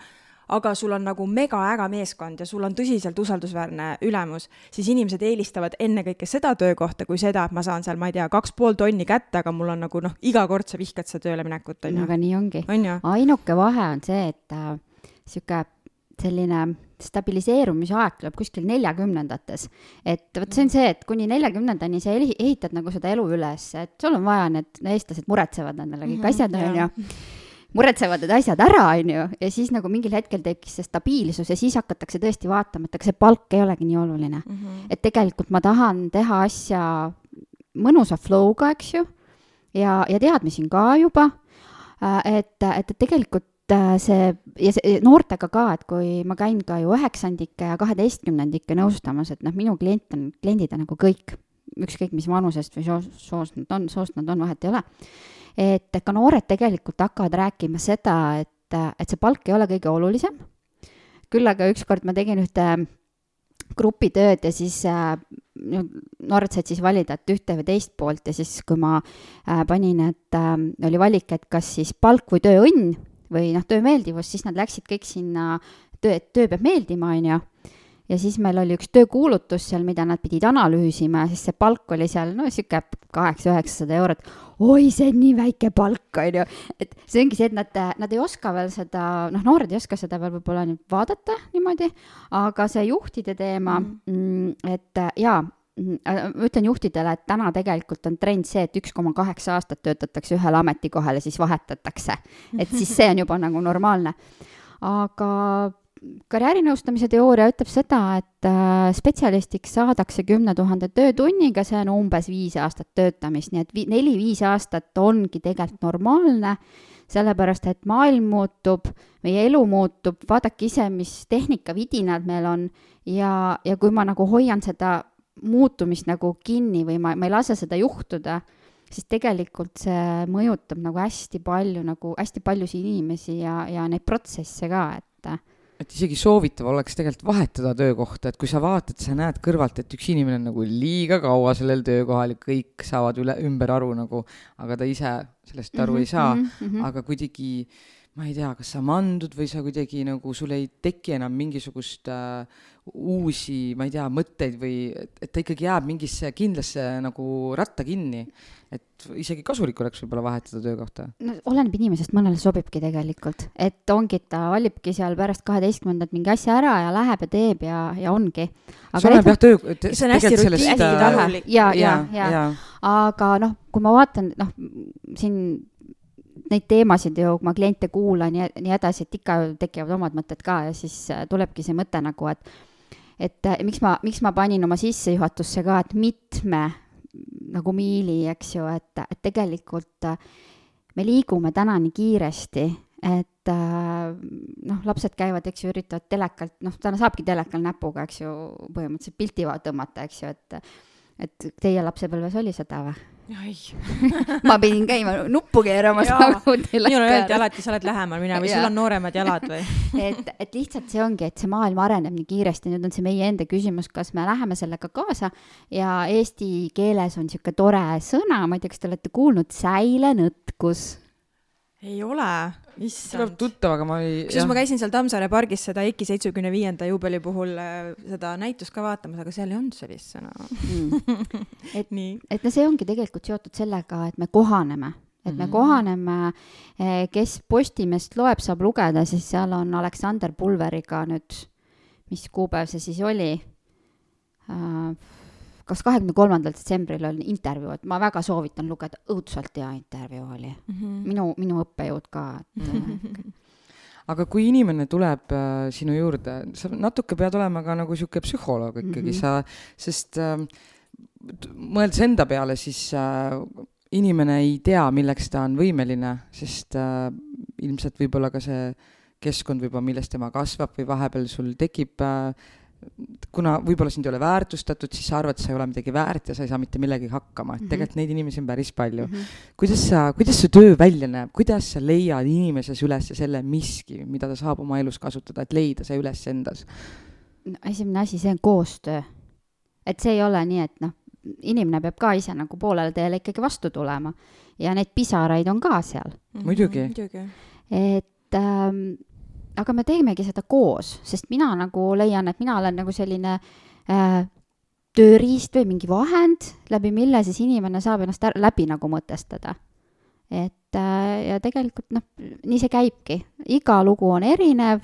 aga sul on nagu megaäge meeskond ja sul on tõsiselt usaldusväärne ülemus, siis inimesed eelistavad ennekõike seda töökohta kui seda, et ma saan seal, ma ei tea, kaks pool tonni kätte, aga mul on nagu noh, iga kord sa vihkad seda tööle minekut, on ju. aga nii ongi on. ainuke vahe on see, et äh, sihuke selline stabiliseerumise aeg tuleb kuskil neljakümnendates. et vot see on see, et kuni neljakümnendani sa ehitad nagu seda elu üles, et sul on vaja need, eestlased muretsevad nendele kõik mm -hmm, asjad, on ju muretsevad need asjad ära, on ju, ja siis nagu mingil hetkel tekkis see stabiilsus ja siis hakatakse tõesti vaatama, et aga see palk ei olegi nii oluline. Mm. -hmm. et tegelikult ma tahan teha asja mõnusa flow'ga, eks ju, ja, ja teadmisi ka juba, äh, et, et, et tegelikult äh, see ja see noortega ka, et kui ma käin ka ju üheksandike ja kaheteistkümnendike nõustamas, et noh, minu klient on, kliendid on nagu kõik, ükskõik mis vanusest või soost, soost nad on, soost nad on, vahet ei ole et ka noored tegelikult hakkavad rääkima seda, et, et see palk ei ole kõige olulisem. küll aga ükskord ma tegin ühte grupitööd ja siis äh, noored said siis valida, et ühte või teist poolt ja siis, kui ma äh, panin, et äh, oli valik, et kas siis palk või tööõnn või noh, töö meeldivus, siis nad läksid kõik sinna töö, et töö peab meeldima, on ju ja siis meil oli üks töökuulutus seal, mida nad pidid analüüsima ja siis see palk oli seal no sihuke kaheksa-üheksasada eurot. oi, see on nii väike palk, on ju. et see ongi see, et nad, nad ei oska veel seda, noh, noored ei oska seda veel võib-olla nüüd vaadata niimoodi, aga see juhtide teema mm., et jaa ma ütlen juhtidele, et täna tegelikult on trend see, et üks koma kaheksa aastat töötatakse ühel ametikohal ja siis vahetatakse. et siis see on juba nagu normaalne. aga karjäärinõustamise teooria ütleb seda, et äh, spetsialistiks saadakse kümne tuhande töötunniga, see on umbes viis aastat töötamist, nii et vi-, neli-viis aastat ongi tegelikult normaalne, sellepärast et maailm muutub, meie elu muutub, vaadake ise, mis tehnikavidinad meil on ja, ja kui ma nagu hoian seda muutumist nagu kinni või ma, ma ei lase seda juhtuda, siis tegelikult see mõjutab nagu hästi palju, nagu hästi paljusid inimesi ja, ja neid protsesse ka, et et isegi soovitav oleks tegelikult vahetada töökohta, et kui sa vaatad, sa näed kõrvalt, et üks inimene on nagu liiga kaua sellel töökohal ja kõik saavad üle, ümber aru nagu, aga ta ise sellest aru mm -hmm, ei saa mm, -hmm. aga kuidagi ma ei tea, kas sa mandud või sa kuidagi nagu, sul ei teki enam mingisugust äh, uusi, ma ei tea, mõtteid või et, et ta ikkagi jääb mingisse kindlasse nagu ratta kinni. et isegi kasulik oleks võib-olla vahetada töökohta. no oleneb inimesest, mõnele sobibki tegelikult, et ongi, et ta valibki seal pärast kaheteistkümnendat mingi asja ära ja läheb ja teeb ja, ja ongi. see oleneb jah töö. see on hästi rutiinitahulik. ja, ja, ja, ja., aga noh, kui ma vaatan, noh, siin neid teemasid ju, kui ma kliente kuulan ja nii edasi, et ikka tekivad omad mõtted ka ja siis äh, tulebki see mõte nagu, et et äh, miks ma, miks ma panin oma sissejuhatusse ka, et mitme nagu miili, eks ju, et, et tegelikult äh, me liigume täna nii kiiresti, et noh, lapsed käivad, eks ju, üritavad telekalt, noh, täna saabki telekal näpuga, eks ju, põhimõtteliselt pilti tõmmata, eks ju, et et teie lapsepõlves oli seda või? ma pidin käima nuppu keeramas nagu minule öeldi alati, sa oled lähemal mine või sul on nooremad jalad või? Et, et lihtsalt see ongi, et see maailm areneb nii kiiresti, nüüd on see meie enda küsimus, kas me läheme sellega kaasa. Ja eesti keeles on niisugune tore sõna, ma ei tea, kas te olete kuulnud, säilenõtkus ei ole, issand. tuleb tuttav, aga ma ei. kusjuures ma käisin seal Tammsaare pargis seda EKI seitsmekümne viienda juubeli puhul äh, seda näitust ka vaatamas, aga seal ei olnud sellist sõna mm. et nii, et no see ongi tegelikult seotud sellega, et me kohaneme et me mm -hmm. kohaneme, eh, kes Postimeest loeb, saab lugeda, siis seal on Aleksander Pulveriga nüüd, mis kuupäev see siis oli uh,? Kas kahekümne kolmandal detsembril oli intervjuu, et ma väga soovitan lugeda, õudselt hea intervjuu oli mm. -hmm. minu, minu õppejõud ka, et aga kui inimene tuleb äh, sinu juurde, sa natuke pead olema ka nagu sihuke psühholoog ikkagi mm, -hmm. sa, sest äh, mõeldes enda peale, siis äh, inimene ei tea, milleks ta on võimeline, sest äh, ilmselt võib-olla ka see keskkond võib-olla, milles tema kasvab või vahepeal sul tekib äh, kuna võib-olla sind ei ole väärtustatud, siis sa arvad, sa ei ole midagi väärt ja sa ei saa mitte millegagi hakkama, et mm -hmm. tegelikult neid inimesi on päris palju mm. -hmm. kuidas sa, kuidas su töö välja näeb, kuidas sa leiad inimeses üles selle miski, mida ta saab oma elus kasutada, et leida see üles endas? esimene asi, see on koostöö. et see ei ole nii, et noh, inimene peab ka ise nagu poolele teele ikkagi vastu tulema ja neid pisaraid on ka seal mm. -hmm. muidugi. et ähm, aga me teemegi seda koos, sest mina nagu leian, et mina olen nagu selline äh, tööriist või mingi vahend, läbi mille siis inimene saab ennast läbi nagu mõtestada. et äh, ja tegelikult noh, nii see käibki, iga lugu on erinev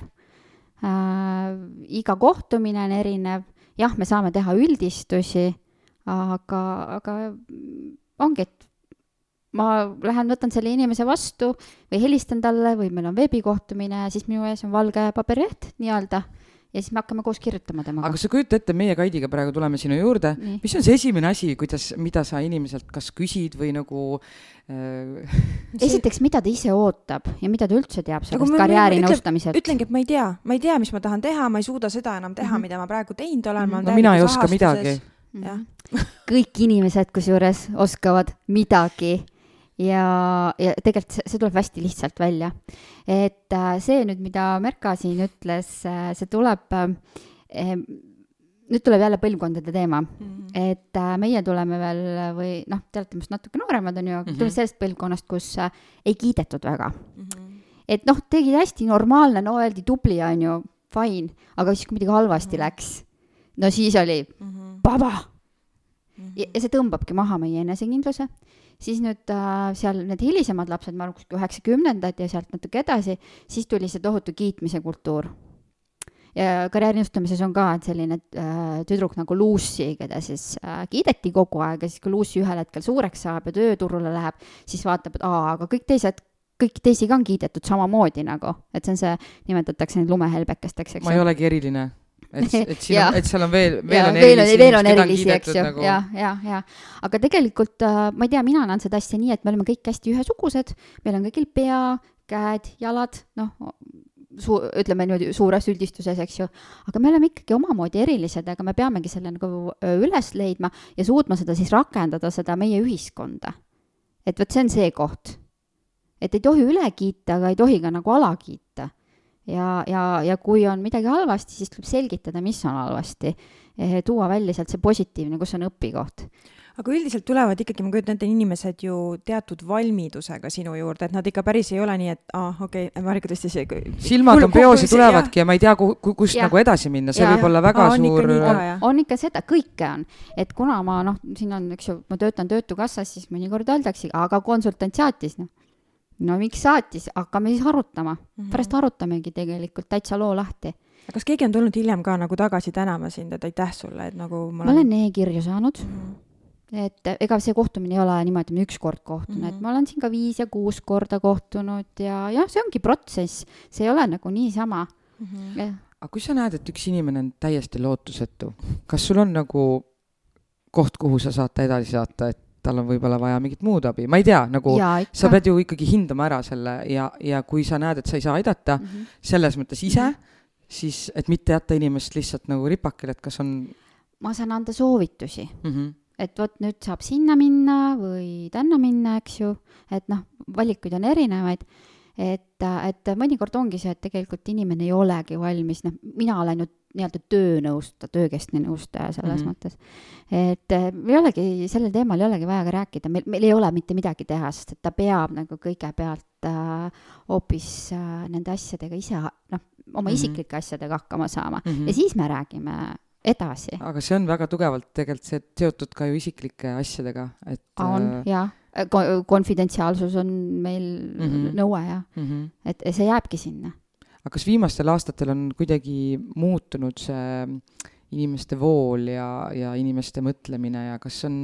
äh,, iga kohtumine on erinev, jah, me saame teha üldistusi, aga, aga ongi, et ma lähen, võtan selle inimese vastu või helistan talle või meil on veebikohtumine siis minu ees on valge paberileht nii-öelda ja siis me hakkame koos kirjutama temaga. aga sa kujuta ette, meie Kaidiga praegu tuleme sinu juurde, mis on see esimene asi, kuidas, mida sa inimeselt kas küsid või nagu äh... esiteks, mida ta ise ootab ja mida ta üldse teab sellest karjääri nõustamiselt? ütlengi, et ma ei tea, ma ei tea, mis ma tahan teha, ma ei suuda seda enam teha mm, -hmm. mida ma praegu teinud olen mm. -hmm. no mina ei oska midagi. jah kõik inimesed kusjuures oskavad midagi ja, ja tegelikult see, see tuleb hästi lihtsalt välja. et äh, see nüüd, mida Merka siin ütles, äh, see tuleb äh, nüüd tuleb jälle põlvkondade teema mm, -hmm. et meie tuleme veel või noh, te olete minust natuke nooremad, on ju, aga mm -hmm. tuleme sellest põlvkonnast, kus ei kiidetud väga mm. -hmm. et noh, tegid hästi normaalne, no öeldi tubli, on ju, fine, aga siis, kui midagi halvasti mm -hmm. läks, no siis oli mm -hmm. baba mm. -hmm. Ja, ja see tõmbabki maha meie enesekindluse siis nüüd äh, seal need hilisemad lapsed, ma arvan, kuskil üheksakümnendad ja sealt natuke edasi, siis tuli see tohutu kiitmise kultuur. ja karjäärinõustamises on ka selline äh, tüdruk nagu Lucy, keda siis äh, kiideti kogu aeg ja siis, kui Lucy ühel hetkel suureks saab ja tööturule läheb, siis vaatab, et aa, aga kõik teised kõiki teisi ka on kiidetud samamoodi nagu, et see on see, nimetatakse neid lumehelbekesteks, eks ma ei olegi eriline et, et siin on, et seal on veel, veel on erilisi, veel on erilisi, eks ju nagu..., ja, ja, ja. aga tegelikult äh, ma ei tea, mina näen seda asja nii, et me oleme kõik hästi ühesugused, meil on kõigil pea, käed, jalad, noh, suu-, ütleme niimoodi suures üldistuses, eks ju, aga me oleme ikkagi omamoodi erilised, aga me peamegi selle nagu üles leidma ja suutma seda siis rakendada, seda meie ühiskonda. et vot see on see koht. et ei tohi üle kiita, aga ei tohi ka nagu ala kiita ja, ja, ja kui on midagi halvasti, siis tuleb selgitada, mis on halvasti. tuua välja sealt see positiivne, kus on õpikoht aga üldiselt tulevad ikkagi, ma kujutan ette, inimesed ju teatud valmidusega sinu juurde, et nad ikka päris ei ole nii, et aa ah,, okei okay,, Marika tõstis see. silmad on peos ja tulevadki ja ma ei tea, kuhu, kust ja. nagu edasi minna, see ja. võib olla väga Aa, suur. On, on ikka seda, kõike on, et kuna ma noh, siin on, eks ju, ma töötan Töötukassas, siis mõnikord öeldakse, aga konsultant saatis, noh no miks saatis, hakkame siis arutama mm, -hmm. pärast arutamegi tegelikult täitsa loo lahti. aga kas keegi on tulnud hiljem ka nagu tagasi tänama sind, et aitäh sulle, et nagu ma olen, ma olen e-kirju saanud mm. -hmm et ega see kohtumine ei ole niimoodi, et ma üks kord kohtun mm, -hmm. et ma olen siin ka viis ja kuus korda kohtunud ja jah, see ongi protsess, see ei ole nagu niisama mm. -hmm. aga kui sa näed, et üks inimene on täiesti lootusetu, kas sul on nagu koht, kuhu sa saad ta edasi saata, et tal on võib-olla vaja mingit muud abi, ma ei tea, nagu ja, sa pead ju ikkagi hindama ära selle ja, ja kui sa näed, et sa ei saa aidata mm -hmm. selles mõttes ise mm, -hmm. siis et mitte jätta inimest lihtsalt nagu ripakile, et kas on. ma saan anda soovitusi mm. -hmm et vot nüüd saab sinna minna või tänna minna, eks ju, et noh, valikuid on erinevaid, et, et mõnikord ongi see, et tegelikult inimene ei olegi valmis, noh, mina olen ju nii-öelda töönõustaja, töökeskne nõustaja selles mm -hmm. mõttes. et eh, ei olegi, sellel teemal ei olegi vaja ka rääkida, meil, meil ei ole mitte midagi teha, sest et ta peab nagu kõigepealt äh, hoopis äh, nende asjadega ise, noh, oma mm -hmm. isiklike asjadega hakkama saama mm -hmm. ja siis me räägime edasi. aga see on väga tugevalt tegelikult see seotud ka ju isiklike asjadega, et. on äh, jah, konfidentsiaalsus on meil mm -hmm. nõue jah mm, -hmm. et see jääbki sinna aga kas viimastel aastatel on kuidagi muutunud see inimeste vool ja, ja inimeste mõtlemine ja kas on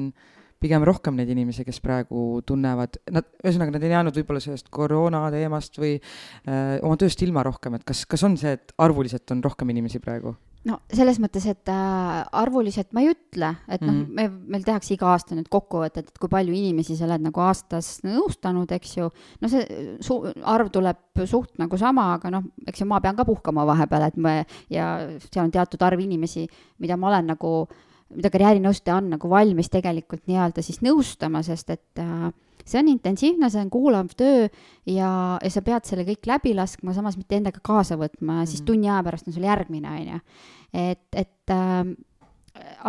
pigem rohkem neid inimesi, kes praegu tunnevad, nad, ühesõnaga, nad ei jäänud võib-olla sellest koroona teemast või öö, äh, oma tööst ilma rohkem, et kas, kas on see, et arvuliselt on rohkem inimesi praegu? No selles mõttes, et äh, arvuliselt ma ei ütle, et noh mm -hmm., me, meil tehakse iga aasta nüüd kokkuvõtted, et kui palju inimesi sa oled nagu aastas nõustanud, eks ju. no see su-, arv tuleb suht nagu sama, aga noh, eks ju, ma pean ka puhkama vahepeal, et me ja seal on teatud arv inimesi, mida ma olen nagu, mida karjäärinõustaja on nagu valmis tegelikult nii-öelda siis nõustama, sest et äh, see on intensiivne, see on kuulav töö ja, ja sa pead selle kõik läbi laskma, samas mitte endaga kaasa võtma ja siis mhm. tunni aja pärast on sul järgmine, on ju. et, et äh,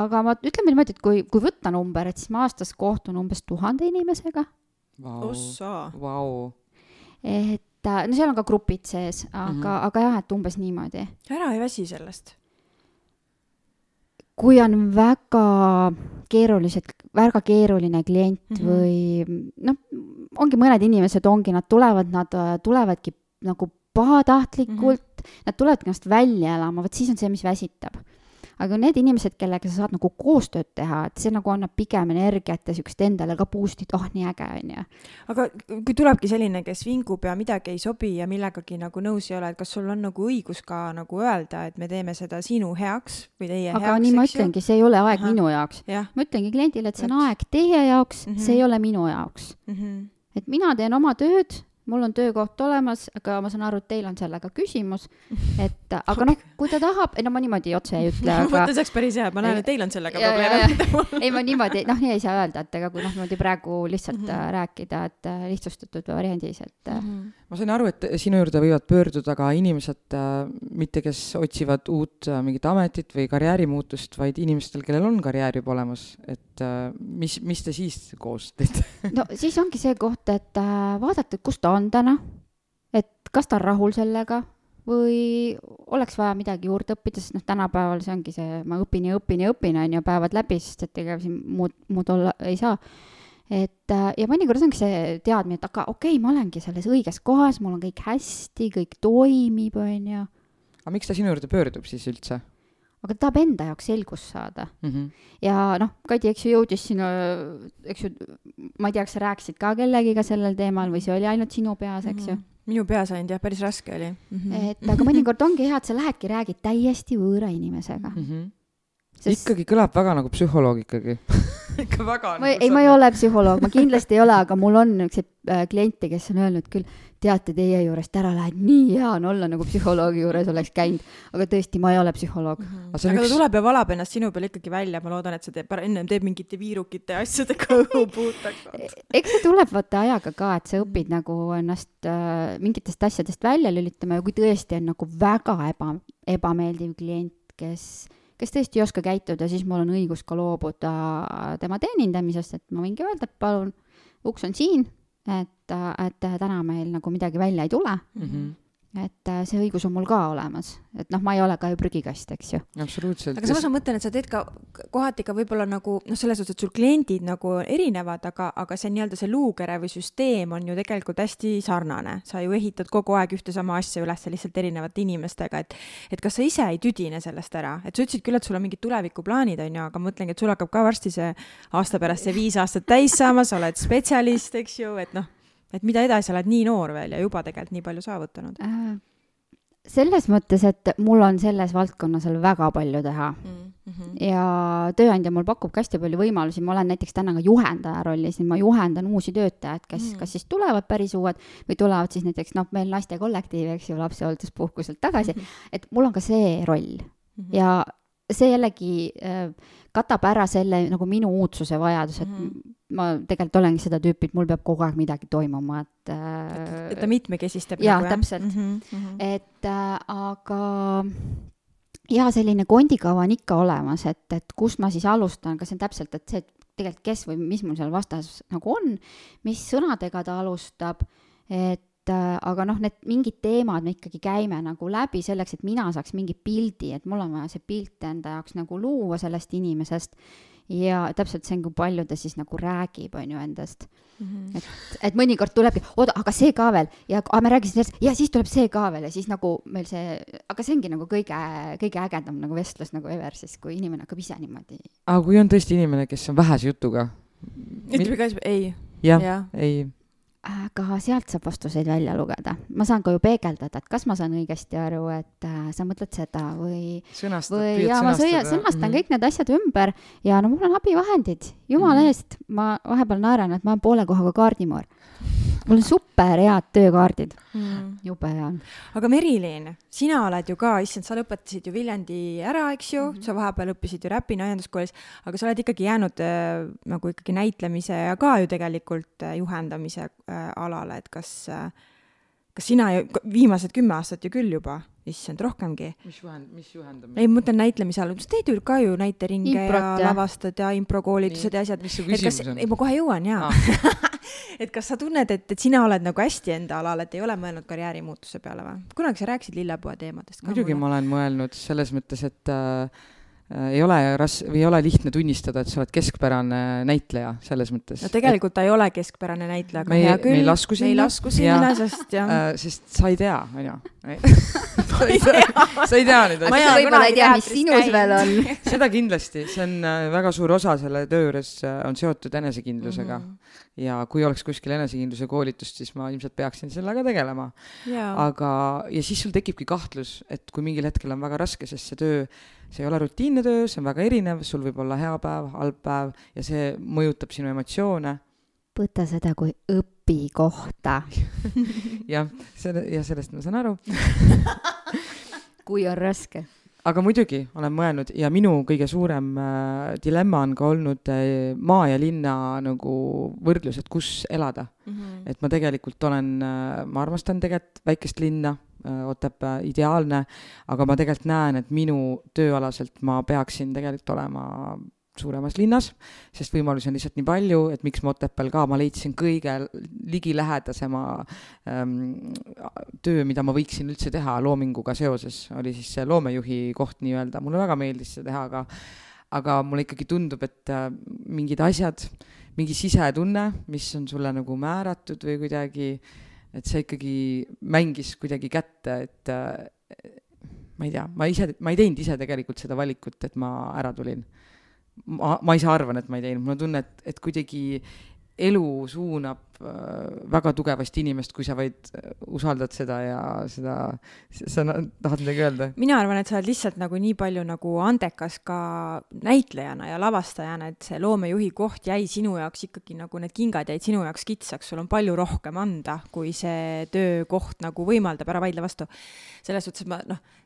aga ma, ütleme niimoodi, et kui, kui võtta number, et siis ma aastas kohtun umbes tuhande inimesega wow.. Wow. et äh, no seal on ka grupid sees, aga mm, -hmm. aga jah, et umbes niimoodi. ära ei väsi sellest kui on väga keerulised, väga keeruline klient mm -hmm. või noh, ongi mõned inimesed ongi, nad tulevad, nad äh, tulevadki nagu pahatahtlikult mm, -hmm. nad tulevadki ennast välja elama, vot siis on see, mis väsitab aga need inimesed, kellega sa saad nagu koostööd teha, et see nagu annab pigem energiat ja siukest endale ka boost'it, oh nii äge on ju. aga kui tulebki selline, kes vingub ja midagi ei sobi ja millegagi nagu nõus ei ole, et kas sul on nagu õigus ka nagu öelda, et me teeme seda sinu heaks või teie aga heaks? aga nii ma ütlengi, see ei ole aeg Aha. minu jaoks. ma ütlengi kliendile, et see on aeg teie jaoks mm, -hmm. see ei ole minu jaoks mm. -hmm. et mina teen oma tööd mul on töökoht olemas, aga ma saan aru, et teil on sellega küsimus, et aga noh, kui ta tahab, ei no ma niimoodi otse ei ütle, aga. mõtle, see oleks päris hea, ma näen, et teil on sellega probleeme. ei, ma niimoodi, noh, nii ei saa öelda, et ega kui noh, niimoodi praegu lihtsalt mm -hmm. rääkida, et äh, lihtsustatud variandis, et mm. -hmm. ma sain aru, et sinu juurde võivad pöörduda ka inimesed mitte kes otsivad uut mingit ametit või karjäärimuutust, vaid inimestel, kellel on karjäär juba olemas, et äh, mis, mis te siis koos teete no siis ongi see koht, et äh, vaadata, kus ta on on täna, et kas ta on rahul sellega või oleks vaja midagi juurde õppida, sest noh, tänapäeval see ongi see, ma õpin ja õpin ja õpin, on ju, päevad läbi, sest et ega siin muud, muud olla ei saa. et äh, ja mõnikord ongi see teadmine, et aga okei okay,, ma olengi selles õiges kohas, mul on kõik hästi, kõik toimib, on ju. aga miks ta sinu juurde pöördub siis üldse? Aga ta tahab enda jaoks selgust saada mm. -hmm. ja noh, Kadi, eks ju, jõudis sinu, eks ju, ma ei tea, kas sa rääkisid ka kellegiga sellel teemal või see oli ainult sinu peas, eks ju mm? -hmm minu peas ainult jah, päris raske oli mm. -hmm. et aga mõnikord ongi hea, et sa lähedki, räägid täiesti võõra inimesega mm. -hmm. Sest... ikkagi kõlab väga nagu psühholoog ikkagi ikka väga. ma ei, ei, ma ei ole psühholoog, ma kindlasti ei ole, aga mul on niisuguseid äh, kliente, kes on öelnud küll, teate, teie juurest ära lähed, nii hea on olla nagu psühholoogi juures oleks käinud, aga tõesti, ma ei ole psühholoog. Mm. -hmm. aga, aga üks... ta tuleb ja valab ennast sinu peal ikkagi välja, ma loodan, et sa teeb, ennem teeb mingite viirukite ja asjadega õhu puhtaks. eks see tuleb vaata ajaga ka, et sa õpid nagu ennast äh, mingitest asjadest välja lülitama. Ja kui tõesti on nagu väga eba, ebameeldiv klient, kes kes tõesti ei oska käituda, siis mul on õigus ka loobuda tema teenindamisest, et ma võingi öelda, et palun, uks on siin, et, et täna meil nagu midagi välja ei tule mm. -hmm et äh, see õigus on mul ka olemas, et noh, ma ei ole ka ju prügikast, eks ju. absoluutselt. aga samas ma mõtlen, et sa teed ka kohati ka võib-olla nagu noh, selles suhtes, et sul kliendid nagu erinevad, aga, aga see nii-öelda see luukere või süsteem on ju tegelikult hästi sarnane. sa ju ehitad kogu aeg ühte sama asja üles lihtsalt erinevate inimestega, et et kas sa ise ei tüdine sellest ära, et sa ütlesid küll, et sul on mingid tulevikuplaanid, on ju, aga ma mõtlengi, et sul hakkab ka varsti see aasta pärast see viis aastat täis saama, sa oled spetsialist, eks ju, et noh et mida edasi, oled nii noor veel ja juba tegelikult nii palju saavutanud äh,? selles mõttes, et mul on selles valdkonnas veel väga palju teha mm. -hmm. ja tööandja mul pakubki hästi palju võimalusi, ma olen näiteks täna ka juhendaja rollis, ma juhendan uusi töötajaid, kes mm. -hmm. kas siis tulevad päris uued või tulevad siis näiteks noh, meil naistekollektiiv, eks ju, lapsehoolduspuhkuselt tagasi mm, -hmm. et mul on ka see roll mm. -hmm. ja see jällegi äh, katab ära selle nagu minu uudsuse vajaduse, et mm -hmm. ma tegelikult olengi seda tüüpi, et mul peab kogu aeg midagi toimuma, et äh,. et ta mitmekesistab. jaa nagu,, täpselt mm. -hmm. et äh, aga jaa, selline kondikava on ikka olemas, et, et kust ma siis alustan, kas see on täpselt, et see, et tegelikult kes või mis mul seal vastas nagu on, mis sõnadega ta alustab, et äh, aga noh, need mingid teemad me ikkagi käime nagu läbi selleks, et mina saaks mingi pildi, et mul on vaja see pilt enda jaoks nagu luua sellest inimesest ja täpselt see on, kui palju ta siis nagu räägib, on ju, endast mm. -hmm. et, et mõnikord tulebki, oota, aga see ka veel ja aga me rääkisime sellest ja siis tuleb see ka veel ja siis nagu meil see, aga see ongi nagu kõige, kõige ägedam nagu vestlus nagu ever, siis kui inimene hakkab ise niimoodi. aga kui on tõesti inimene, kes on vähese jutuga? ütleme ka ei. jah ja., ei aga sealt saab vastuseid välja lugeda. ma saan ka ju peegeldada, et kas ma saan õigesti aru, et äh, sa mõtled seda või. või ja ma sõia, sõnastan mm -hmm. kõik need asjad ümber ja no mul on abivahendid, jumala mm -hmm. eest, ma vahepeal naeran, et ma olen poole kohaga kaardimoor mul on super head töökaardid mm.. jube hea on. aga Merilin, sina oled ju ka, issand, sa lõpetasid ju Viljandi ära, eks ju mm, -hmm. sa vahepeal õppisid ju räpina aianduskoolis, aga sa oled ikkagi jäänud äh, nagu ikkagi näitlemise ja ka ju tegelikult äh, juhendamise äh, alale, et kas äh, kas sina ju, viimased kümme aastat ju küll juba, issand, rohkemgi. mis juhend, mis juhendamine? ei, ma mõtlen näitlemise all, sa teed ju ka ju näiteringe Improt, ja, ja lavastad ja improkoolitused ja asjad. mis su küsimus on? ei, ma kohe jõuan jaa ah. et kas sa tunned, et, et sina oled nagu hästi enda alal, et ei ole mõelnud karjäärimuutuse peale või? kunagi sa rääkisid lillepoe teemadest ka muidugi mulle. ma olen mõelnud selles mõttes, et Äh, ei ole ras-, või ei ole lihtne tunnistada, et sa oled keskpärane näitleja, selles mõttes. no tegelikult ta ei ole keskpärane näitleja, aga me, hea küll. me ei lasku sinna. me ei lasku sinna, sest jah äh,. sest sa ei tea, on ju. sa ei tea neid asju. ma võib-olla ei tea, mis sinus veel on seda kindlasti, see on äh, väga suur osa selle töö juures äh, on seotud enesekindlusega mm. -hmm. ja kui oleks kuskil enesekindluse koolitust, siis ma ilmselt peaksin sellega tegelema. aga, ja siis sul tekibki kahtlus, et kui mingil hetkel on väga raske, sest see töö see ei ole rutiinne töö, see on väga erinev, sul võib olla hea päev, halb päev ja see mõjutab sinu emotsioone. võta seda kui õpikohta jah, selle, ja sellest ma saan aru kui on raske aga muidugi olen mõelnud ja minu kõige suurem äh, dilemma on ka olnud äh, maa ja linna nagu võrdlus, et kus elada mm. -hmm. et ma tegelikult olen äh,, ma armastan tegelikult väikest linna Otepää ideaalne, aga ma tegelikult näen, et minu tööalaselt ma peaksin tegelikult olema suuremas linnas, sest võimalusi on lihtsalt nii palju, et miks ma Otepääl ka, ma leidsin kõige ligilähedasema ähm, töö, mida ma võiksin üldse teha loominguga seoses, oli siis see loomejuhi koht nii-öelda, mulle väga meeldis seda teha, aga aga mulle ikkagi tundub, et äh, mingid asjad, mingi sisetunne, mis on sulle nagu määratud või kuidagi, et see ikkagi mängis kuidagi kätte, et äh, ma ei tea, ma ise, ma ei teinud ise tegelikult seda valikut, et ma ära tulin. Ma, ma ise arvan, et ma ei teinud, mul on tunne, et, et kuidagi elu suunab äh, väga tugevasti inimest, kui sa vaid äh, usaldad seda ja seda, sa tahad midagi öelda? mina arvan, et sa oled lihtsalt nagu nii palju nagu andekas ka näitlejana ja lavastajana, et see loomejuhi koht jäi sinu jaoks ikkagi nagu need kingad jäid sinu jaoks kitsaks, sul on palju rohkem anda, kui see töökoht nagu võimaldab, ära vaidle vastu. selles suhtes ma noh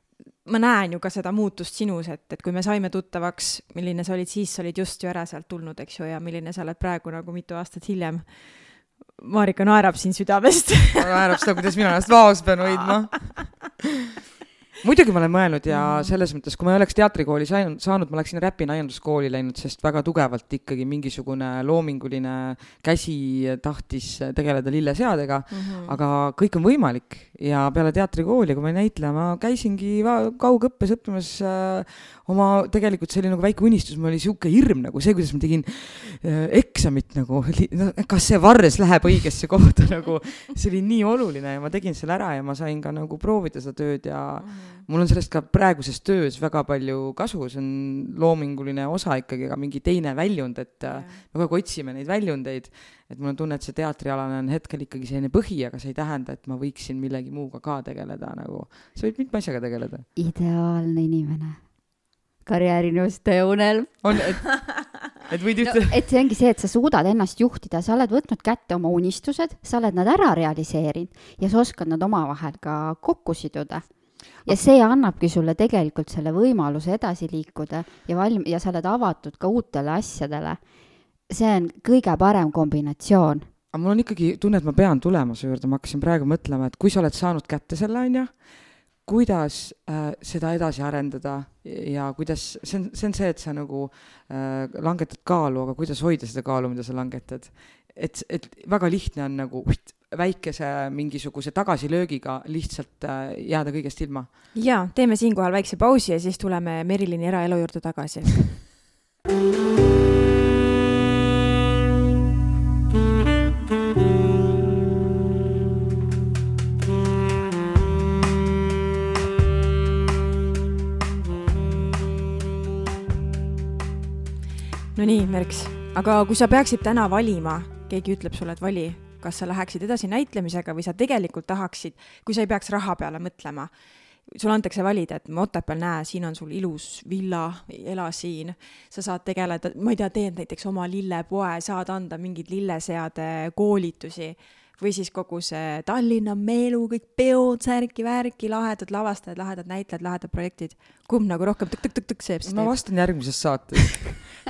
ma näen ju ka seda muutust sinus, et, et kui me saime tuttavaks, milline sa olid siis, sa olid just ju ära sealt tulnud, eks ju, ja milline sa oled praegu nagu mitu aastat hiljem. Marika naerab siin südamest naerab seda, kuidas mina ennast vaos pean hoidma muidugi ma olen mõelnud ja mm. selles mõttes, kui ma ei oleks teatrikooli saanud, saanud, ma oleksin Räpi aianduskooli läinud, sest väga tugevalt ikkagi mingisugune loominguline käsi tahtis tegeleda lilleseadega mm, -hmm. aga kõik on võimalik ja peale teatrikooli, kui ma ei näitleja, ma käisingi kaugõppes õppimas äh, oma tegelikult see oli nagu väike unistus, mul oli sihuke hirm nagu see, kuidas ma tegin äh, eksamit nagu, kas see varres läheb õigesse kohta nagu, see oli nii oluline ja ma tegin selle ära ja ma sain ka nagu proovida seda tööd ja mm. Mul on sellest ka praeguses töös väga palju kasu, see on loominguline osa ikkagi, aga mingi teine väljund, et. Äh, me kogu aeg otsime neid väljundeid et mul on tunne, et see teatrialane on hetkel ikkagi selline põhi, aga see ei tähenda, et ma võiksin millegi muuga ka tegeleda nagu, sa võid mitme asjaga tegeleda. ideaalne inimene karjäärinõustaja unelm. on, et, et võid ühte no,. et see ongi see, et sa suudad ennast juhtida, sa oled võtnud kätte oma unistused, sa oled nad ära realiseerinud ja sa oskad nad omavahel ka kokku siduda ja see annabki sulle tegelikult selle võimaluse edasi liikuda ja valm- ja sa oled avatud ka uutele asjadele. see on kõige parem kombinatsioon. aga mul on ikkagi tunne, et ma pean tulema su juurde, ma hakkasin praegu mõtlema, et kui sa oled saanud kätte selle, onju kuidas äh, seda edasi arendada ja kuidas, see on, see on see, et sa nagu äh, langetad kaalu, aga kuidas hoida seda kaalu, mida sa langetad. et, et väga lihtne on nagu väikese mingisuguse tagasilöögiga lihtsalt äh, jääda kõigest ilma. ja teeme siinkohal väikse pausi ja siis tuleme Merilini eraelu juurde tagasi. No nii, Merks, aga kui sa peaksid täna valima, keegi ütleb sulle, et vali, kas sa läheksid edasi näitlemisega või sa tegelikult tahaksid, kui sa ei peaks raha peale mõtlema, sulle antakse valida, et Otepääl, näe, siin on sul ilus villa, ela siin, sa saad tegeleda, ma ei tea, teed näiteks oma lillepoe, saad anda mingeid lilleseade koolitusi või siis kogu see Tallinna meelu, kõik peod, särki-värki, lahedad lavastajad, lahedad näitlejad, lahedad projektid. kumb nagu rohkem tõk-tõk-tõk-tõk seeb? ma vastan järgmises saates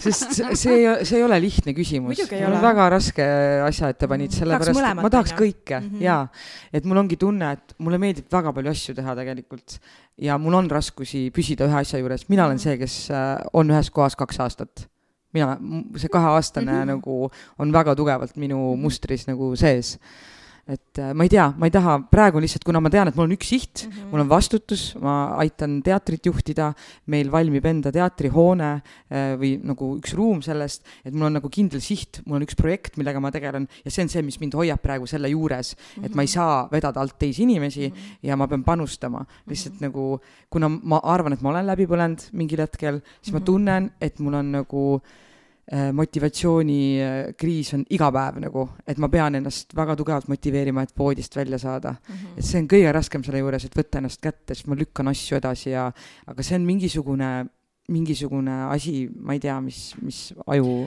sest see see ei ole lihtne küsimus. väga raske asja ette panid, mhm. sellepärast et ma tahaks kõike mm -hmm. jaa. et mul ongi tunne, et mulle meeldib väga palju asju teha tegelikult ja mul on raskusi püsida ühe asja juures, mina olen mhm. see, kes äh, on ühes kohas kaks aastat mina, see kaheaastane mm -hmm. nagu on väga tugevalt minu mustris nagu sees et äh, ma ei tea, ma ei taha, praegu lihtsalt, kuna ma tean, et mul on üks siht mm, -hmm. mul on vastutus, ma aitan teatrit juhtida, meil valmib enda teatrihoone äh, või nagu üks ruum sellest, et mul on nagu kindel siht, mul on üks projekt, millega ma tegelen ja see on see, mis mind hoiab praegu selle juures et ma ei mhm. saa vedada alt teisi inimesi mm -hmm. ja ma pean panustama. lihtsalt mm -hmm. nagu, kuna ma arvan, et ma olen läbi põlenud mingil hetkel, siis mm -hmm. ma mhm. tunnen, et mul on nagu Äh, motivatsioonikriis on iga päev nagu, et ma pean ennast väga tugevalt motiveerima, et voodist välja saada mm. -hmm. et see on kõige raskem selle juures, et võtta ennast kätte, sest ma lükkan asju edasi ja, aga see on mingisugune mingisugune asi, ma ei tea, mis, mis aju.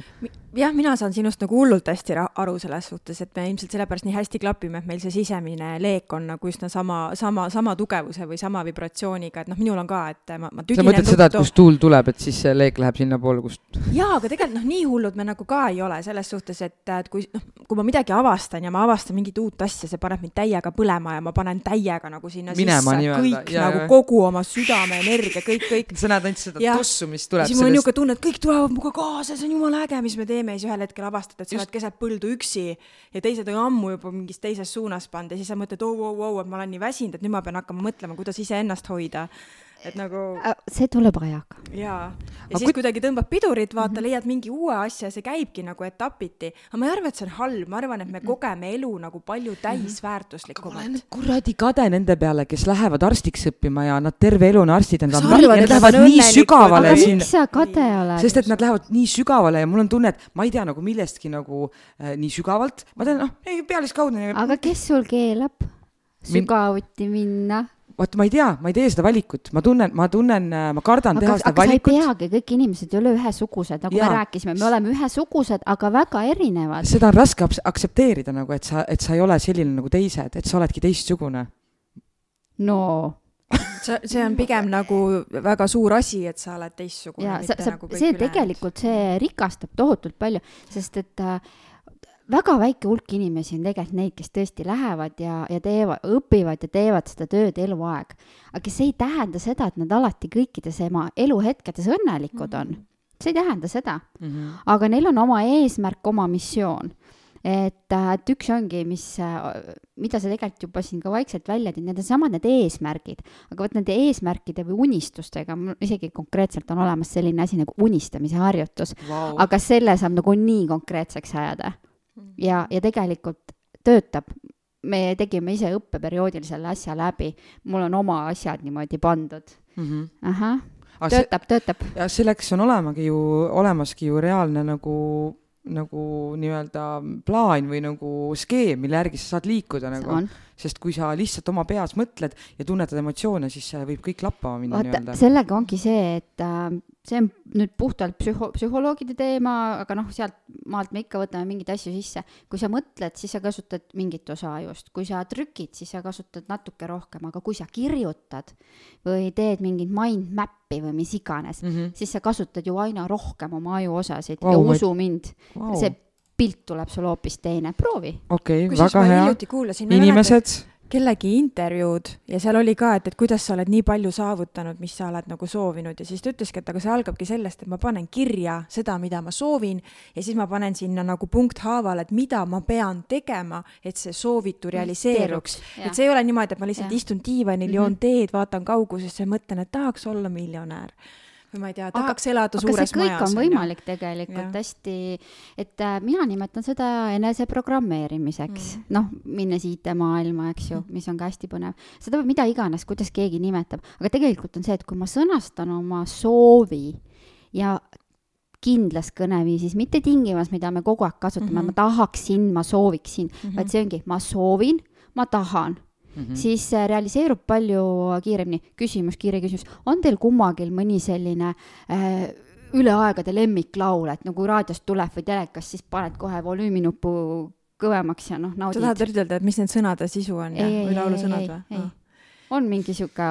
jah, mina saan sinust nagu hullult hästi aru selles suhtes, et me ilmselt sellepärast nii hästi klapime, et meil see sisemine leek on nagu üsna sama, sama, sama tugevuse või sama vibratsiooniga, et noh, minul on ka, et ma, ma sa mõtled seda, et kust tuul tuleb, et siis see leek läheb sinnapoole, kust? jaa, aga tegelikult noh, nii hullud me nagu ka ei ole selles suhtes, et, et kui noh, kui ma midagi avastan ja ma avastan mingit uut asja, see paneb mind täiega põlema ja ma panen täiega nagu sinna Minema sisse kõik ja, nagu ja, kogu oma südame energia, kõik, kõik. sa näed ainult seda tossu, mis tuleb siis mul on niisugune tunne, et kõik tulevad minuga kaasa, see on jumala äge, mis me teeme. Ja siis ühel hetkel avastad, et sa oled keset põldu üksi ja teised on ammu juba mingis teises suunas pannud. Ja siis sa mõtled, oo, oo, oo, et ma olen nii väsinud, et nüüd ma pean hakkama mõtlema, kuidas iseennast hoida et nagu Äh, see tuleb ajaga. jaa, ja Aga siis kui- kuidagi tõmbad pidurit, vaata mm, Mhm. -hmm. leiad mingi uue asja, see käibki nagu etapiti. aga ma ei arva, et see on halb, ma arvan, et Mhm. me kogeme elu nagu palju ma olen kuradi kade nende peale, kes lähevad arstiks õppima ja nad terve elu on arstid, nad need et lähevad nii sügavale aga sinna miks sa kade oled? sest et nad lähevad nii sügavale ja mul on tunne, et ma ei tea nagu millestki nagu äh, nii sügavalt, ma tean, noh, pealiskaudne. aga kes sul keelab sügavuti minna? Vot ma ei tea, ma ei tee seda valikut, ma tunnen, ma tunnen, ma kardan aga, teha seda aga sa ei valikut. peagi, kõik inimesed ei ole ühesugused, nagu Jaa. me rääkisime, me oleme ühesugused, aga väga erinevad. seda on raske aktsepteerida nagu, et sa, et sa ei ole selline nagu teised, et sa oledki teistsugune. no see, see on pigem nagu väga suur asi, et sa oled teistsugune, ja nagu see tegelikult, see rikastab tohutult palju, sest et äh, väga väike hulk inimesi on tegelikult neid, kes tõesti lähevad ja, ja teevad, õpivad ja teevad seda tööd eluaeg. aga see ei tähenda seda, et nad alati kõikides oma eluhetkedes õnnelikud on. see ei tähenda seda, aga neil on oma eesmärk, oma missioon et, äh, et üks ongi, mis, mida sa tegelikult juba siin ka vaikselt välja tõid, need on samad need eesmärgid, aga vot nende eesmärkide või unistustega, mul isegi konkreetselt on olemas selline asi nagu unistamise harjutus, Wow. aga selle saab nagu nii konkreetseks ajada. Ja, ja tegelikult töötab. me tegime ise õppeperioodil selle asja läbi, mul on oma asjad niimoodi pandud. ahah, aga see, töötab, töötab. ja selleks on olemagi ju, olemaski ju reaalne nagu, nagu nii-öelda plaan või nagu skeem, mille järgi sa saad liikuda nagu. Sest kui sa lihtsalt oma peas mõtled ja tunnetad emotsioone, siis võib kõik lappama minna nii-öelda. sellega ongi see, et äh, see on nüüd puhtalt psühho-, psühholoogide teema, aga noh, sealt maalt me ikka võtame mingeid asju sisse. kui sa mõtled, siis sa kasutad mingit osa ajust, kui sa trükid, siis sa kasutad natuke rohkem, aga kui sa kirjutad või teed mingit mind map'i või mis iganes mm. -hmm. siis sa kasutad ju aina rohkem oma ajuosasid Vau, ja usu mind wow. see pilt tuleb sul hoopis teine, proovi. okei okay,, väga hea. inimesed, kellegi intervjuud ja seal oli ka, et, et kuidas sa oled nii palju saavutanud, mis sa oled nagu soovinud ja siis ta ütleski, et aga see algabki sellest, et ma panen kirja seda, mida ma soovin ja siis ma panen sinna nagu punkthaaval, et mida ma pean tegema, et see soovitu realiseeruks. Et see ei ole niimoodi, et ma lihtsalt Jah. istun diivanil, joon teed, vaatan kaugusesse ja mõtlen, et tahaks olla miljonär. Või ma ei tea, tahaks elada aga suures see kõik majas. on võimalik tegelikult Jah. hästi, et äh, mina nimetan seda eneseprogrammeerimiseks mm., noh, minnes IT-maailma, eks ju, mis on ka hästi põnev. seda või mida iganes, kuidas keegi nimetab, aga tegelikult on see, et kui ma sõnastan oma soovi ja kindlas kõneviisis, mitte tingimas, mida me kogu aeg kasutame mm, -hmm. ma tahaksin, ma sooviksin mm, -hmm. vaid see ongi, ma soovin, ma tahan Mm -hmm. siis see realiseerub palju kiiremini. küsimus, kiire küsimus, on teil kummagil mõni selline äh, üle aegade lemmiklaul, et no kui raadiost tuleb või telekast, siis paned kohe volüüminupu kõvemaks ja noh, sa naudid. tahad ütelda, et mis need sõnade sisu on ja, või laulusõnad või? ei, on mingi sihuke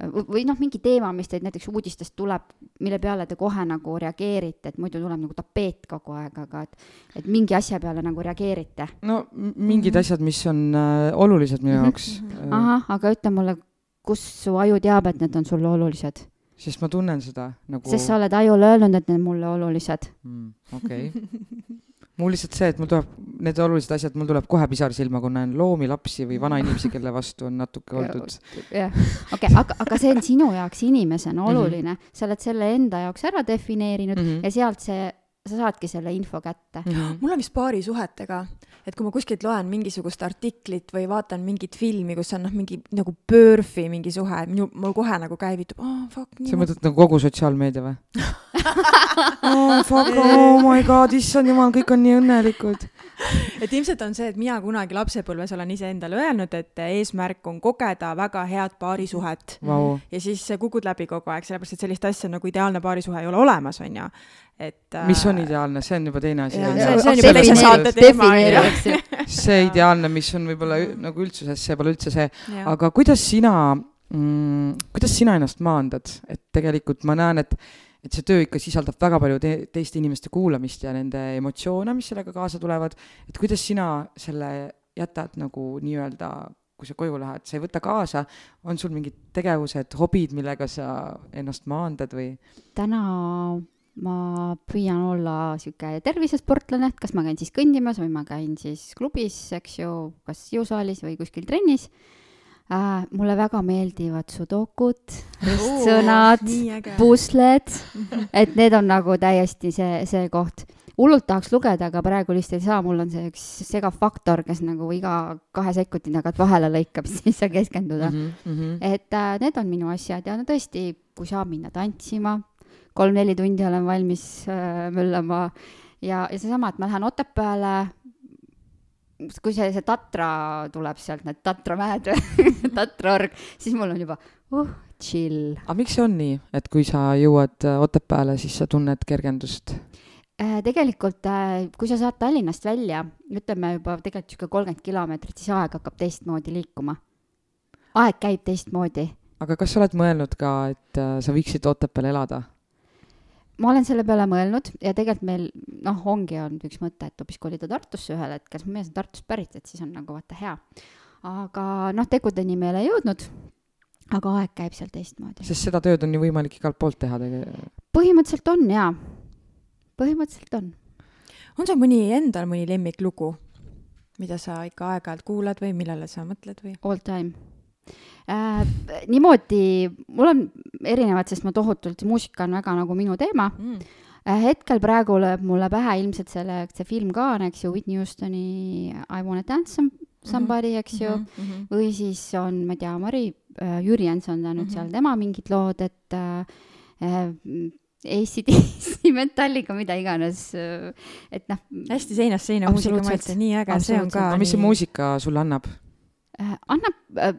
või noh, mingi teema, mis teid näiteks uudistest tuleb, mille peale te kohe nagu reageerite, et muidu tuleb nagu tapeet kogu aeg, aga et, et mingi asja peale nagu reageerite. no mingid asjad, mis on äh, olulised minu jaoks äh, ahah, aga ütle mulle, kus su aju teab, et need on sulle olulised? sest ma tunnen seda nagu sest sa oled ajule öelnud, et need mulle olulised. mm,. okei. mul lihtsalt see, et mul tuleb need olulised asjad, mul tuleb kohe pisar silma, kui näen loomi, lapsi või vanainimesi, kelle vastu on natuke oldud. jah, okei aga, aga see on sinu jaoks inimesena oluline mm, -hmm. sa oled selle enda jaoks ära defineerinud mm Mhm. -hmm. ja sealt see, sa saadki selle info kätte mm. -hmm. mul on vist paarisuhetega, et kui ma kuskilt loen mingisugust artiklit või vaatan mingit filmi, kus on noh, mingi nagu PERFi mingi suhe, minu, mul kohe nagu käivitub, oh fuck. sa mõtled nagu kogu sotsiaalmeedia või oh fuck, oh my god, issand jumal, kõik on nii õnnelikud. et ilmselt on see, et mina kunagi lapsepõlves olen iseendale öelnud, et eesmärk on kogeda väga head paarisuhet Vau, ja siis kukud läbi kogu aeg, sellepärast et sellist asja nagu ideaalne paarisuhe ei ole olemas, on ju. et. mis on ideaalne, see on juba teine asi see- see ideaalne, mis on võib-olla nagu üldsuses, see pole üldse see, aga. aga kuidas sina mm,, kuidas sina ennast maandad, et tegelikult ma näen, et et see töö ikka sisaldab väga palju te teiste inimeste kuulamist ja nende emotsioone, mis sellega kaasa tulevad, et kuidas sina selle jätad nagu nii-öelda kui sa koju lähed, sa ei võta kaasa, on sul mingid tegevused, hobid, millega sa ennast maandad või? täna ma püüan olla sihuke tervisesportlane, et kas ma käin siis kõndimas või ma käin siis klubis, eks ju, kas jõusaalis või kuskil trennis. äh,. mulle väga meeldivad sudokud, ristsõnad, pusled, et need on nagu täiesti see, see koht hullult tahaks lugeda, aga praegu lihtsalt ei saa, mul on see üks segav faktor, kes nagu iga kahe sekundi tagant vahele lõikab, siis ei saa keskenduda mm. -hmm. et äh, need on minu asjad ja no tõesti, kui saab minna tantsima, kolm-neli tundi olen valmis äh, möllama ja, ja seesama, et ma lähen Otepääle, kui see, see Tatra tuleb sealt, need Tatra mäed Tatra org, siis mul on juba uh, chill. aga miks see on nii, et kui sa jõuad Otepääle, siis sa tunned kergendust? Äh, tegelikult, äh, kui sa saad Tallinnast välja, ütleme juba tegelikult niisugune kolmkümmend kilomeetrit, siis aeg hakkab teistmoodi liikuma. aeg käib teistmoodi. aga kas sa oled mõelnud ka, et äh, sa võiksid Otepääl elada? Ma olen selle peale mõelnud ja tegelikult meil noh, ongi olnud üks mõte, et hoopis kolida Tartusse ühel hetkel, sest mees on Tartust pärit, et siis on nagu vaata hea. aga noh, tegudeni me ei ole jõudnud aga aeg käib seal teistmoodi. sest seda tööd on ju võimalik igalt poolt teha tegelikult? põhimõtteliselt on jaa põhimõtteliselt on. on sul mõni endal mõni lemmiklugu, mida sa ikka aeg-ajalt kuulad või millele sa mõtled või? All time äh,. niimoodi, mul on erinevad, sest ma tohutult, muusika on väga nagu minu teema mm. äh,. hetkel praegu lööb mulle pähe ilmselt selle, see film ka on, eks ju, Whitney Houstoni I wanna dance some, somebody, eks ju mm, -hmm. või siis on, ma ei tea, Mari äh,, Jüri Jens on ta nüüd mm -hmm. seal, tema mingid lood, et äh, äh ACDC metalliga, mida iganes, et noh. hästi seinast seina muusika, ma ütlen, nii äge, see on ka. mis see muusika sulle annab äh,? annab äh,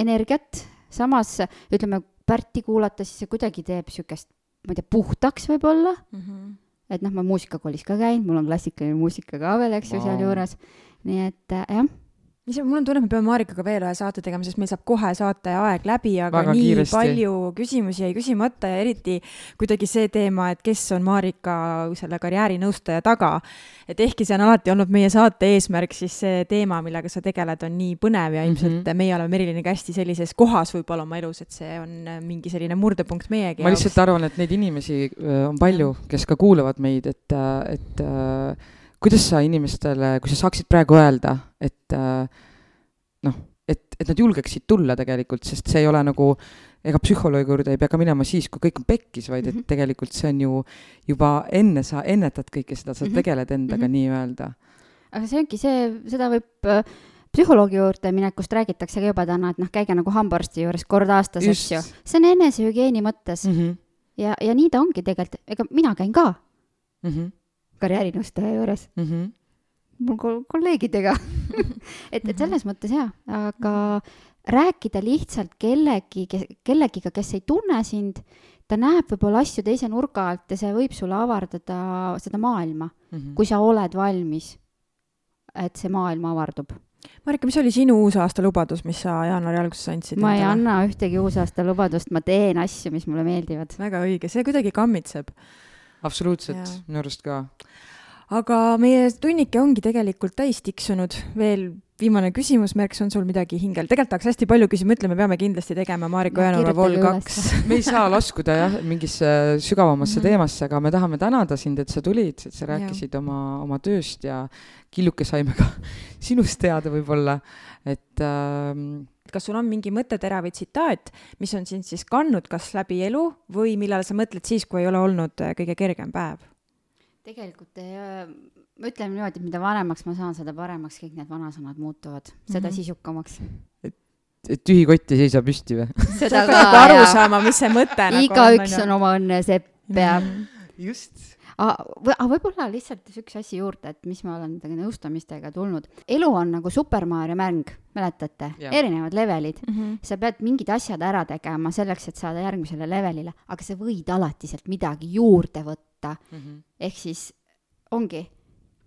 energiat, samas ütleme, Pärti kuulata, siis see kuidagi teeb siukest, ma ei tea, puhtaks võib-olla mm. -hmm. et noh, ma muusikakoolis ka käinud, mul on klassikaline muusika ka veel, eks ju wow., sealjuures. nii et äh, jah mis, mul on tunne, et me peame Marikaga veel ühe saate tegema, sest meil saab kohe saate aeg läbi, aga Väga nii kiiresti. palju küsimusi jäi küsimata ja eriti kuidagi see teema, et kes on Marika selle karjäärinõustaja taga. et ehkki see on alati olnud meie saate eesmärk, siis see teema, millega sa tegeled, on nii põnev ja ilmselt mm -hmm. meie oleme Meriliniga hästi sellises kohas võib-olla oma elus, et see on mingi selline murdepunkt meiegi ma lihtsalt arvan, et neid inimesi on palju, kes ka kuulavad meid, et, äh, et äh, kuidas sa inimestele, kui sa saaksid praegu öelda, et äh, noh, et, et nad julgeksid tulla tegelikult, sest see ei ole nagu, ega psühholoogi juurde ei pea ka minema siis, kui kõik on pekkis, vaid et mhm. tegelikult see on ju juba enne sa ennetad kõike seda, sa -hmm. tegeled endaga mm -hmm. nii-öelda. aga see ongi see, seda võib äh, psühholoogi juurde minekust räägitakse ka juba täna, et noh, käige nagu hambaarsti juures kord aastas, eks ju. see on enesehügieeni mõttes mm. -hmm. ja, ja nii ta ongi tegelikult, ega mina käin ka mm. -hmm karjäärinõustaja juures mm. -hmm mul kol-, kolleegidega et, et selles mõttes jaa, aga rääkida lihtsalt kellegi, kellegiga, kes ei tunne sind, ta näeb võib-olla asju teise nurga alt ja see võib sulle avardada seda maailma mm, -hmm. kui sa oled valmis, et see maailm avardub. Marika, mis oli sinu uusaasta lubadus, mis sa jaanuari alguses andsid? ma endale? ei anna ühtegi uusaasta lubadust, ma teen asju, mis mulle meeldivad. väga õige, see kuidagi kammitseb absoluutselt, minu arust ka. aga meie tunnike ongi tegelikult täis tiksunud, veel viimane küsimus, Merks, on sul midagi hingel? tegelikult tahaks hästi palju küsida, mõtle, me peame kindlasti tegema Marika Ojanova Vol kaks. me ei saa laskuda jah, mingisse sügavamasse mm -hmm. teemasse, aga me tahame tänada sind, et sa tulid, et sa rääkisid ja. oma, oma tööst ja killuke saime ka sinust teada võib-olla, et äh, kas sul on mingi mõttetera või tsitaat, mis on sind siis kandnud kas läbi elu või millal sa mõtled siis, kui ei ole olnud äh, kõige kergem päev? tegelikult äh, ma ütlen niimoodi, et mida vanemaks ma saan, seda paremaks kõik need vanasõnad muutuvad, seda mm -hmm. sisukamaks. et, et tühi kott ei seisa püsti või? seda ka, nagu aru saama, mis see mõte nagu on. igaüks on oma õnne sepp ja. -hmm. just aga võib-olla lihtsalt üks asi juurde, et mis ma olen nõustamistega tulnud. elu on nagu Super Mario mäng, mäletate? erinevad levelid mm. -hmm. sa pead mingid asjad ära tegema selleks, et saada järgmisele levelile, aga sa võid alati sealt midagi juurde võtta mm. -hmm. ehk siis ongi,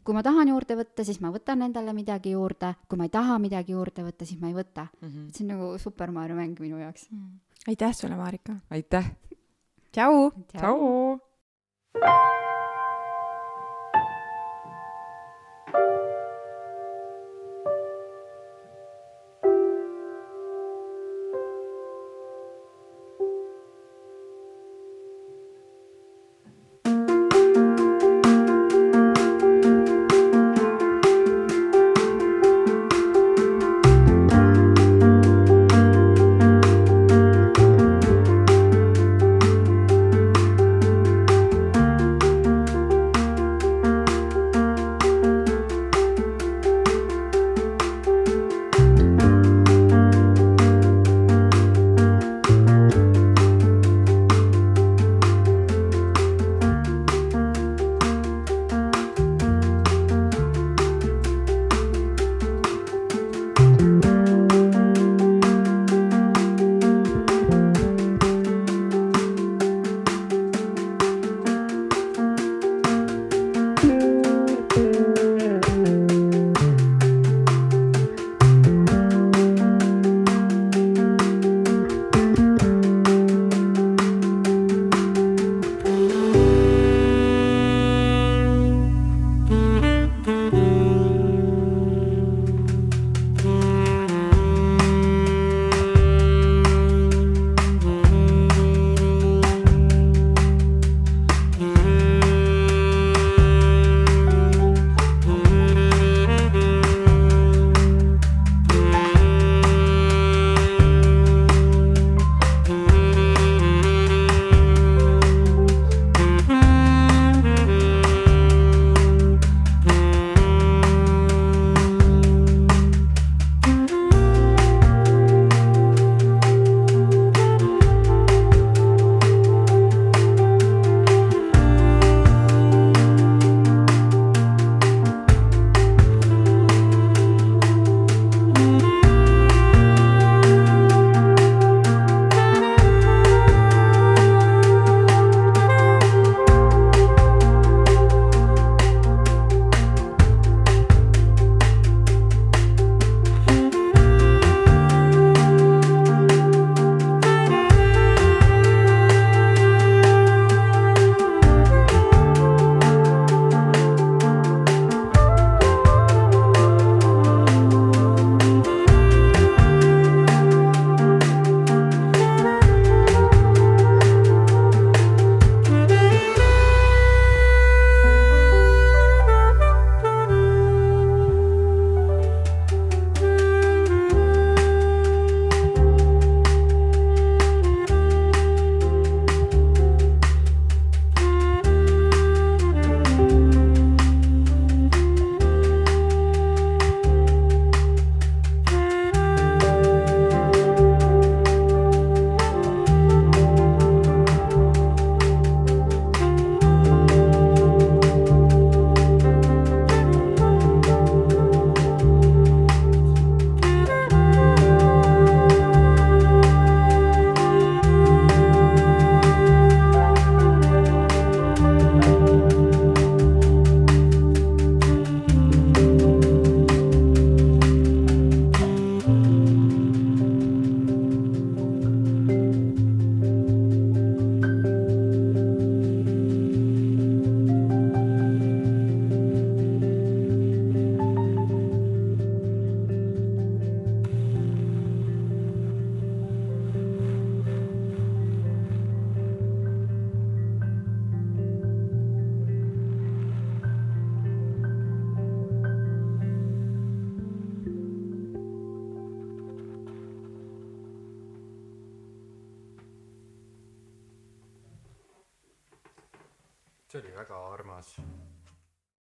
kui ma tahan juurde võtta, siis ma võtan endale midagi juurde, kui ma ei taha midagi juurde võtta, siis ma ei võta mm. -hmm. see on nagu Super Mario mäng minu jaoks mm. -hmm. aitäh sulle, Marika! aitäh! tšau! tšau!